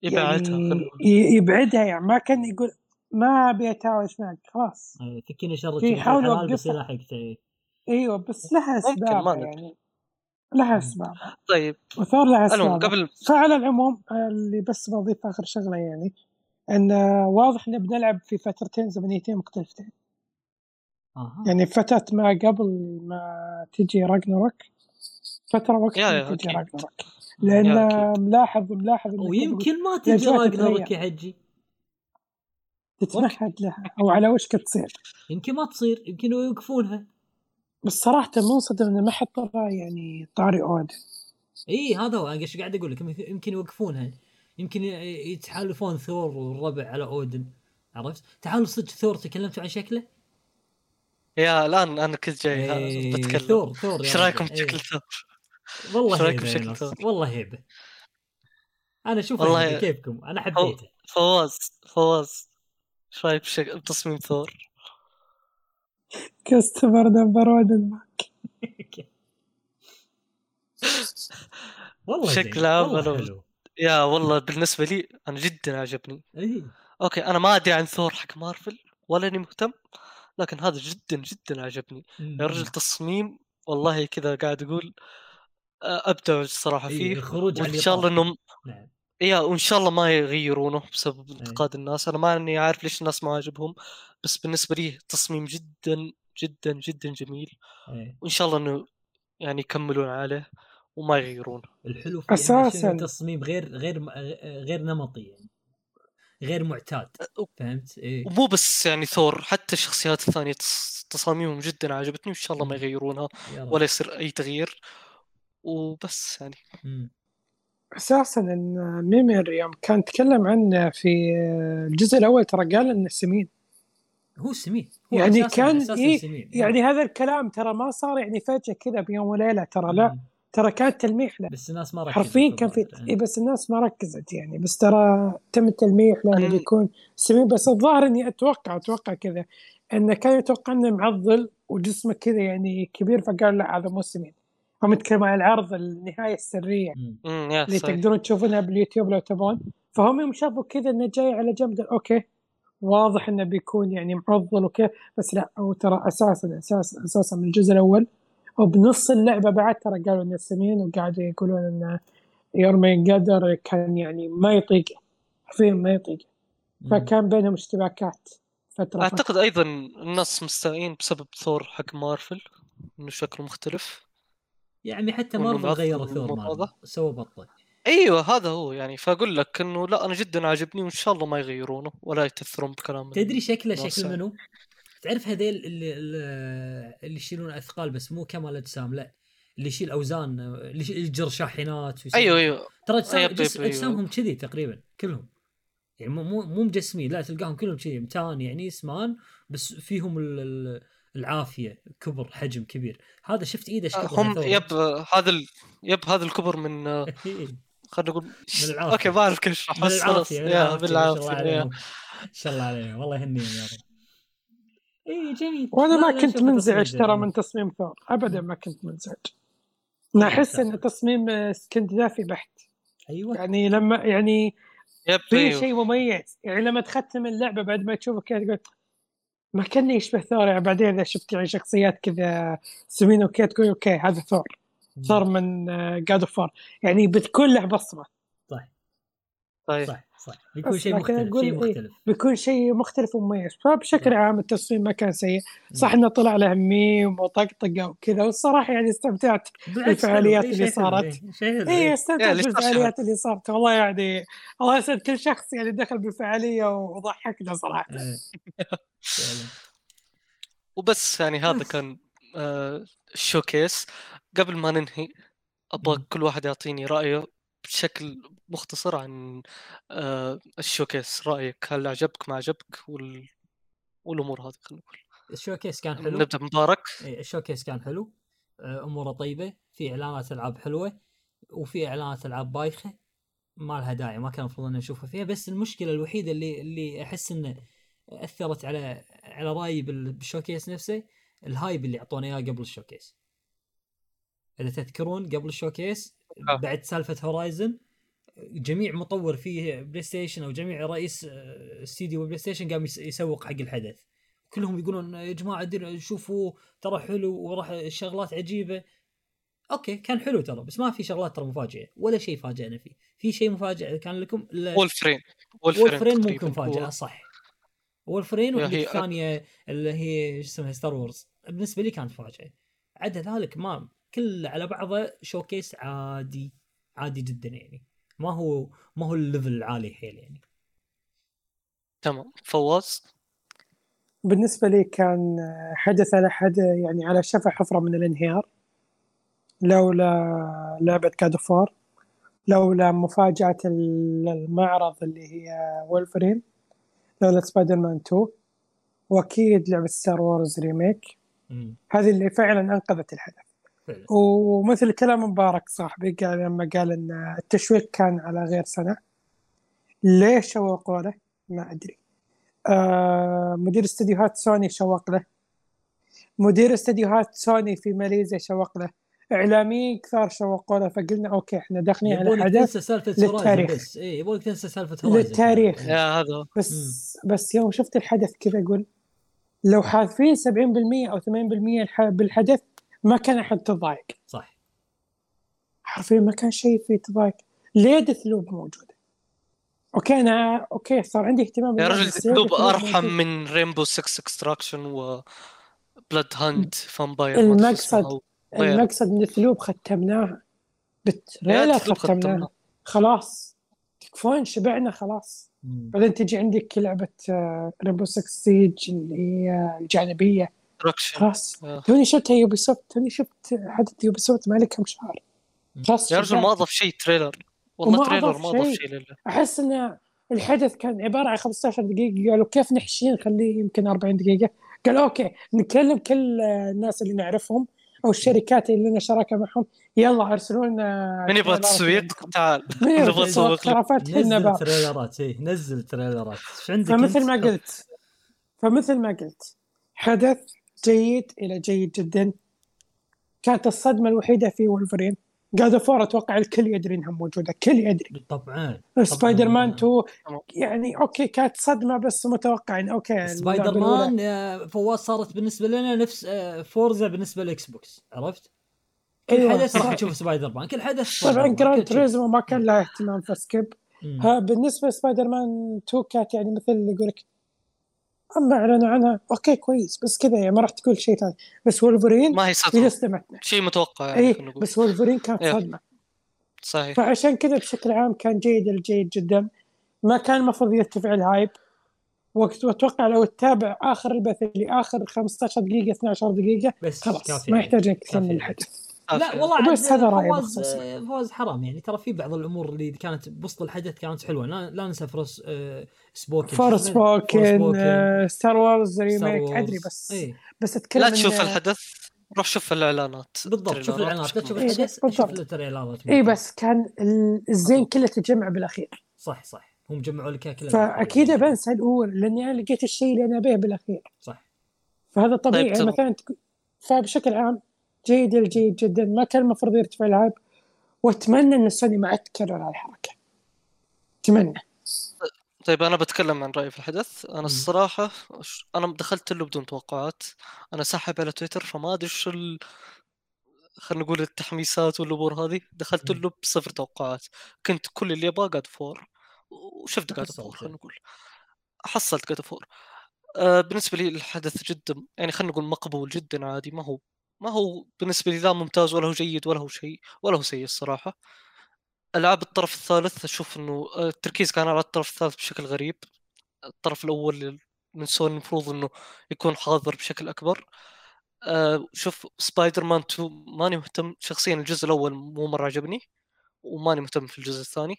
يبعدها يعني يبعدها يعني ما كان يقول ما أبي اتهاوش معك خلاص. آه، فكني شر في حلال بس إيه. إيوه بس لها أسباب. يعني. لها أسباب. طيب. وثور لها المهم اسباب قبل فعلى العموم اللي بس بضيف آخر شغلة يعني إن واضح إن بنلعب في فترتين زمنيتين مختلفتين. أها. يعني فترة ما قبل ما تجي راجنروك فترة وقت يا- ما تجي. راجنروك لأن. ملاحظ ملاحظ ويمكن ما تجي راجنروك. يا حجي. تتمهد لها أو على وشك تصير يمكن ما تصير يمكن يوقفونها بس صراحة منصدم إنه ما حد طلع يعني طاري اود إي هذا هو إيش قاعد أقول لك يمكن- يوقفونها يمكن يتحالفون ثور والربع على أودن عرفت؟ تعالوا صدق ثور تكلمتوا عن شكله؟ يا الان أنا كنت جاي ها، إيه، بتكلم ثور ثور يا إيش رأيكم. بشكل. ثور؟ والله إيش رأيكم بشكل. ثور؟ والله هيبة أنا أشوف والله كيفكم أنا حبيته فواز فواز إيش رأيك بشك- بتصميم ثور؟ customer number 1 والله بشكل زين، عام والله أنا- حلو. يا والله بالنسبة لي أنا جدا عجبني. اي أوكي أنا ما أدري عن ثور حق مارفل ولا أني مهتم لكن هذا جدا جدا عجبني. يا رجل تصميم والله كذا قاعد أقول أبدع الصراحه إيه، فيه الخروج عن وإن شاء الله. إنهم نعم. يا وإن شاء الله ما يغيرونه بسبب انتقاد الناس أنا ما إني عارف ليش الناس ما عجبهم بس بالنسبة لي تصميم جدا جدا جدا جميل إيه. وإن شاء الله إنه يعني يكملون عليه وما يغيرونه الحلو فيه شنو أساساً. تصميم غير غير غير نمطي يعني غير معتاد فهمت؟ إيه ومو بس يعني ثور حتى الشخصيات الثانية تص- تصاميمهم جدا عجبتني وإن شاء الله ما يغيرونها يا رب. ولا يصير أي تغيير وبس يعني مم. أساسا إن ميمر يوم كان تكلم عنه في الجزء الأول ترى قال إنه سمين. هو سمين. هو يعني أساساً- كان أساساً إيه، سمين. يعني هذا الكلام ترى ما صار يعني فجأة كذا بيوم وليلة ترى لا. مم. ترى كان تلميح له. بس الناس ما ركزت حرفيا كان في الظاهر. إيه بس الناس ما ركزت يعني. بس ترى تم التلميح لأنه أن- بيكون سمين. بس الظاهر إني أتوقع أتوقع كذا إنه كان يتوقع إنه معضل وجسمه كذا يعني كبير فقال لا هذا مو سمين. هم يتكلمون عن العرض النهايه السريه. امم اللي تقدرون تشوفونها باليوتيوب لو تبغون فهم يوم شافوا كذا إنه جاي على جنب قال أوكي واضح إنه بيكون يعني معضل وكذا بس لا هو ترى أساسا أساسا أساسا من الجزء الأول وبنص اللعبة بعد ترى قالوا انه سمين وقاعدوا يقولون انه يوم ما ينقدر كان يعني ما يطيق حرفيا ما يطيق. فكان بينهم اشتباكات فترة فترة. أعتقد أيضا الناس مستائين بسبب ثور حق مارفل إنه شكله مختلف يعني حتى مارفل غيروا ثور هذا. سووا بطه أيوه هذا هو يعني فاقول لك إنه لا أنا جدا عاجبني وإن شاء الله ما يغيرونه ولا يتأثرون بكلام تدري شكله شكل. منو؟ تعرف هذيل اللي اللي يشيلون أثقال بس مو كمال أجسام لا اللي يشيل أوزان اللي يجر شاحنات أيوه أيوه ترى أجسام يب- يب- جس- أيوه. أجسامهم كذي تقريبا كلهم يعني مو مو مجسمين لا تلقاهم كلهم كذي متان يعني اسمان بس فيهم ال- العافية كبر حجم كبير. هذا شفت إيده إيش كبر هم. يب هذا ال... yep هذا الكبر من [laughs] آه، إيه. خلينا نقول من العافية. أوكي ما أعرف كيف اشرح بس خلاص ما بالعافية ما شاء الله عليهم. والله يهنيهم يا رب. اي جميل. وأنا ما لا، كنت منزعج ترى. من تصميم ثور. ابدا ما كنت منزعج. أنا احس انه تصميم اسكندنافي بحت. أيوه. يعني لما يعني yep في أيوه. شيء مميز. يعني لما تختم اللعبة بعد ما تشوفه كذا تقول ما كان يشبه ثور يعني بعدين إذا شفت يعني شخصيات كذا سمين وكذا تقول okay هذا ثور. ثور من God of يعني بتكون له بصمة. صح طيب صح صح بيكون شيء لكن مختلف شيء إيه. مختلف بيكون شيء مختلف ومميز فبشكل صح. عام التصميم ما كان سيء صح إنه طلع له ميم وطقطقة وكذا والصراحة يعني استمتعت بالعكس الفعاليات حلو. إيه، اللي. صارت. إيه، اي إيه. استمتعت يعني بالفعاليات اللي صارت والله يعني الله يسعد كل شخص يعني دخل بالفعالية وضحكنا صراحة إيه. [laughs] وبس يعني هذا كان آه ال showcase قبل ما ننهي أبغى. كل واحد يعطيني رأيه بشكل مختصر عن آه ال showcase رأيك؟ هل عجبك ما عجبك وال... والأمور هذه خلينا نقول. ال showcase كان حلو. نبدأ مبارك إيه، ال showcase كان حلو. آه، أموره طيبة. في إعلانات ألعاب حلوة وفي إعلانات ألعاب بايخة. ما لها داعي ما كان المفروض ان نشوفها فيها. بس المشكلة الوحيدة اللي اللي أحس إنه أثرت على على رأيي بال- بال showcase نفسه ال hype اللي اعطونا إياه قبل ال showcase. اذا تذكرون قبل الشوكيس آه. بعد سالفة Horizon جميع مطور في PlayStation أو جميع رئيس آه، استديو PlayStation قام يس- يسوق حق الحدث. كلهم يقولون يا جماعة دير شوفوا ترى حلو وراح شغلات عجيبة. okay كان حلو ترى بس ما في شغلات ترى مفاجئة ولا شيء فاجئنا فيه. في شيء مفاجئ كان لكم؟ Wolverine Wolverine ممكن مفاجاه صح. وولفرين هي- الثانية اللي هي شو اسمها Star Wars بالنسبة لي كانت فاجاه عدا ذلك ما كل على بعضه showcase عادي عادي جدا يعني. ما هو ما هو ال level العالي حيل يعني. تمام. فواز؟ بالنسبة لي كان حدث على حد يعني على شفا حفرة من الانهيار. لولا لعبة God of War لولا مفاجأة المعرض اللي هي وولفرين لولا سبايدر مان 2 وأكيد لعبة Star Wars remake. هذه اللي فعلا أنقذت الحدث. ومثل كلام مبارك صاحبي قال لما قال إن التشويق كان على غير سنة ليش شوقوا له؟ ما أدري. آه مدير استديوهات سوني شوق له. مدير استديوهات سوني في ماليزيا شوق له. إعلاميين كثار شوقوا له فقلنا okay إحنا داخلين على حدث للتاريخ. بس. اي يبونك تنسى سالفة للتاريخ. يا هذا. بس بس يوم شفت الحدث كذا أقول لو حاذفين 70% أو 80% الح- بالحدث ما كان أحد تضايق. صح. حرفيا ما كان شيء فيه تضايق. ليه Deathloop موجودة. okay أنا okay صار عندي اهتمام يا رجل Loop أرحم؟ من Rainbow 6 Extraction و Bloodhunt Vampire المقصد المقصد من Deathloop ختمناها بال trailer ختمناها خلاص. تكفون شبعنا خلاص. مم. بعدين تجي عندك لعبة Rainbow 6 Siege اللي هي الجانبية. خلاص. آه. توني شفتها Ubisoft توني شفت حدث Ubisoft ما لي كم شهر خلاص يا رجل. ما أضاف شيء trailer. والله trailer ما أضاف شيء. لله. أحس إن الحدث كان عبارة عن 15 دقيقة. قالوا كيف نحشي نخليه يمكن 40 دقيقة. قال okay نكلم كل الناس اللي نعرفهم أو الشركات اللي لنا شراكة معهم. يلا أرسلوا لنا من يبغى تسويق. تعال. من يبغى نبغى تسويق نزل تريلرات اي نزل تريلرات. إيش عندك فمثل؟ ما قلت فمثل ما قلت حدث جيد إلى جيد جدا. كانت الصدمة الوحيدة في وولفرين. God of War أتوقع الكل يدري إنها موجودة. الكل يدري. طبعا. سبايدر مان 2 تمام. يعني okay كانت صدمة بس متوقع ان okay Spider-Man يا فواز صارت بالنسبة لنا نفس آه، Forza بالنسبة لل Xbox. عرفت؟ كل أيوة، حدث راح. تشوف سبايدر مان كل حدث طبعا Gran. Turismo ما كان لها اهتمام. ها بالنسبة لسبايدر مان 2 كانت يعني مثل اللي يقول لك اما اعلنوا عنها. أوكي كويس. بس كذا يعني ما راح تقول شيء ثاني. بس وولفرين ما هي صدمة. شيء متوقع يعني اي بس وولفرين كانت إيه. صدمة. صحيح. فعشان كذا بشكل عام كان جيد الجيد جدا. ما كان المفروض يرتفع ال hype وقت وأتوقع لو تتابع آخر البث اللي آخر 15 دقيقة 12 دقيقة بس خلاص كافي ما. يحتاج إنك تكمل. الحدث لا والله وبس هذا رأيي فواز حرام يعني. ترى في بعض الأمور اللي كانت بوسط الحدث كانت حلوة. لا, لا ننسى Fors آه، spoken اسمه؟ spoken Star Wars remake. أدري بس إيه. بس أتكلم لا تشوف الحدث روح شوف الإعلانات بالضبط شوف الإعلانات. لا تشوف إيه، الحدث شوف. التريلرات اي بس كان ال- الزين كله تجمع بالأخير. صح صح. هم جمعوا لك كله فأكيد بنسى الأول لأني أنا لقيت الشيء اللي أنا ابيه بالأخير. صح. فهذا طبيعي. طيب، يعني. مثلا فبشكل عام جيد الجيد جدا ما كان المفروض يرتفع ال hype وأتمنى إن سوني ما تكرر هالحركه أتمنى. طيب أنا بتكلم عن رأيي في الحدث. أنا. الصراحة أنا دخلت له بدون توقعات. أنا ساحب على تويتر فما أدري شو ال... خلينا نقول التحميسات والأمور هذه. دخلت. له بصفر توقعات. كنت كل اللي أبغاه God of War وشفت حصلت. War خلينا. نقول. حصلت War آه بالنسبة لي الحدث جدا يعني خلينا نقول مقبول جدا عادي. ما هو ما هو بالنسبة لي لا ممتاز ولا هو جيد ولا هو شيء ولا هو سيء الصراحة. ألعاب الطرف الثالث أشوف إنه آه، التركيز كان على الطرف الثالث بشكل غريب. الطرف الأول من سوني المفروض إنه يكون حاضر بشكل أكبر. آه شوف سبايدر مان 2 ماني مهتم شخصيا الجزء الأول مو مرة عجبني وماني مهتم في الجزء الثاني.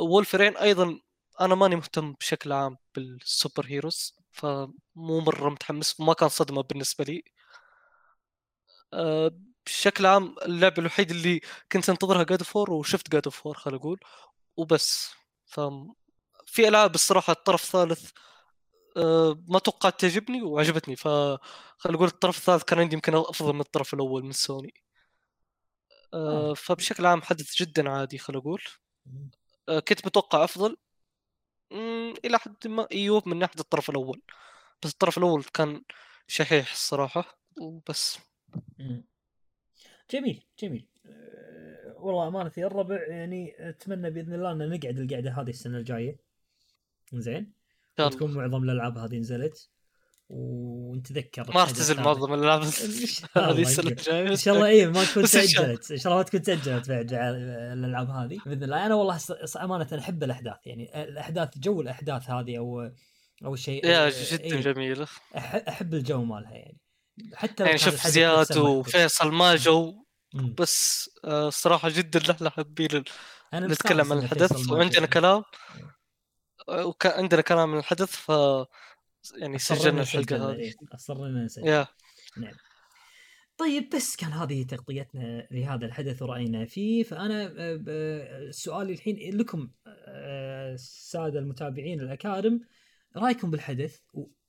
وولفرين أيضا أنا ماني مهتم بشكل عام بال super heroes فمو مرة متحمس ما كان صدمة بالنسبة لي. بشكل عام اللعبة الوحيده اللي كنت انتظرها God of War وشفت God of War خل أقول. وبس. ف في ألعاب الصراحة الطرف الثالث آه، ما توقعت تعجبني وعجبتني. ف خل أقول الطرف الثالث كان عندي يمكن أفضل من الطرف الأول من سوني. آه، فبشكل عام حدث جدا عادي خل أقول. آه، كنت متوقع أفضل. إلى حد ما أيوه من ناحية الطرف الأول. بس الطرف الأول كان شحيح الصراحة. وبس. جميل جميل. أه، والله امانتي الربع يعني أتمنى بإذن الله أن نقعد القعدة هذه السنة الجاية. زين. شاء وتكون معظم الألعاب هذه نزلت. ونتذكر ما راح تنزل. معظم الألعاب [laughs] هذه السنة. الجاية. إن شاء الله اي ما تكون [laughs] تأجلت. إن شاء الله ما تكون تأجلت بعد الألعاب هذه بإذن الله. أنا والله أمانة أحب الأحداث. يعني الأحداث جو الأحداث هذه أو أو شيء يا جدا إيه، جميله أحب الجو مالها يعني. حتى يعني شوف زياد. وفيصل ما جو. بس آه، الصراحه جدا نحن حابين نتكلم عن الحدث. وعندنا. كلام. وكان عندنا كلام عن الحدث ف يعني سجلنا الحلقة هذه. إيه، اصرينا نسجل يا. نعم. طيب بس كان هذه تغطيتنا لهذا الحدث ورأينا فيه. فأنا آه، سؤالي الحين لكم آه، السادة المتابعين الأكارم رأيكم بالحدث؟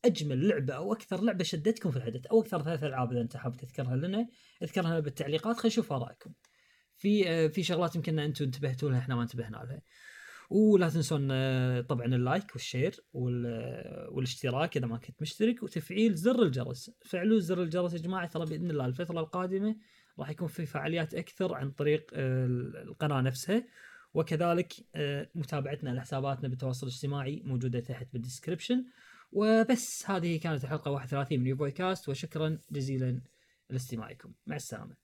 وأجمل لعبة أو أكثر لعبة شدتكم في الحدث أو أكثر ثلاث ألعاب إذا أنت حاب تذكرها لنا اذكرها لنا بالتعليقات خلينا نشوف آرائكم. في آه، في شغلات يمكن أنتم انتبهتوا لها إحنا ما انتبهنا لها ولا تنسون آه، طبعا اللايك والشير وال- آه، والاشتراك إذا ما كنت مشترك وتفعيل زر الجرس. فعلوا زر الجرس يا جماعة ترى بإذن الله الفترة القادمة راح يكون في فعاليات أكثر عن طريق القناة نفسها. وكذلك متابعتنا لحساباتنا بالتواصل الاجتماعي موجودة تحت بالدسكربشن وبس هذه كانت الحلقة 31 من يوفوي كاست وشكرا جزيلا لاستماعكم. مع السلامة.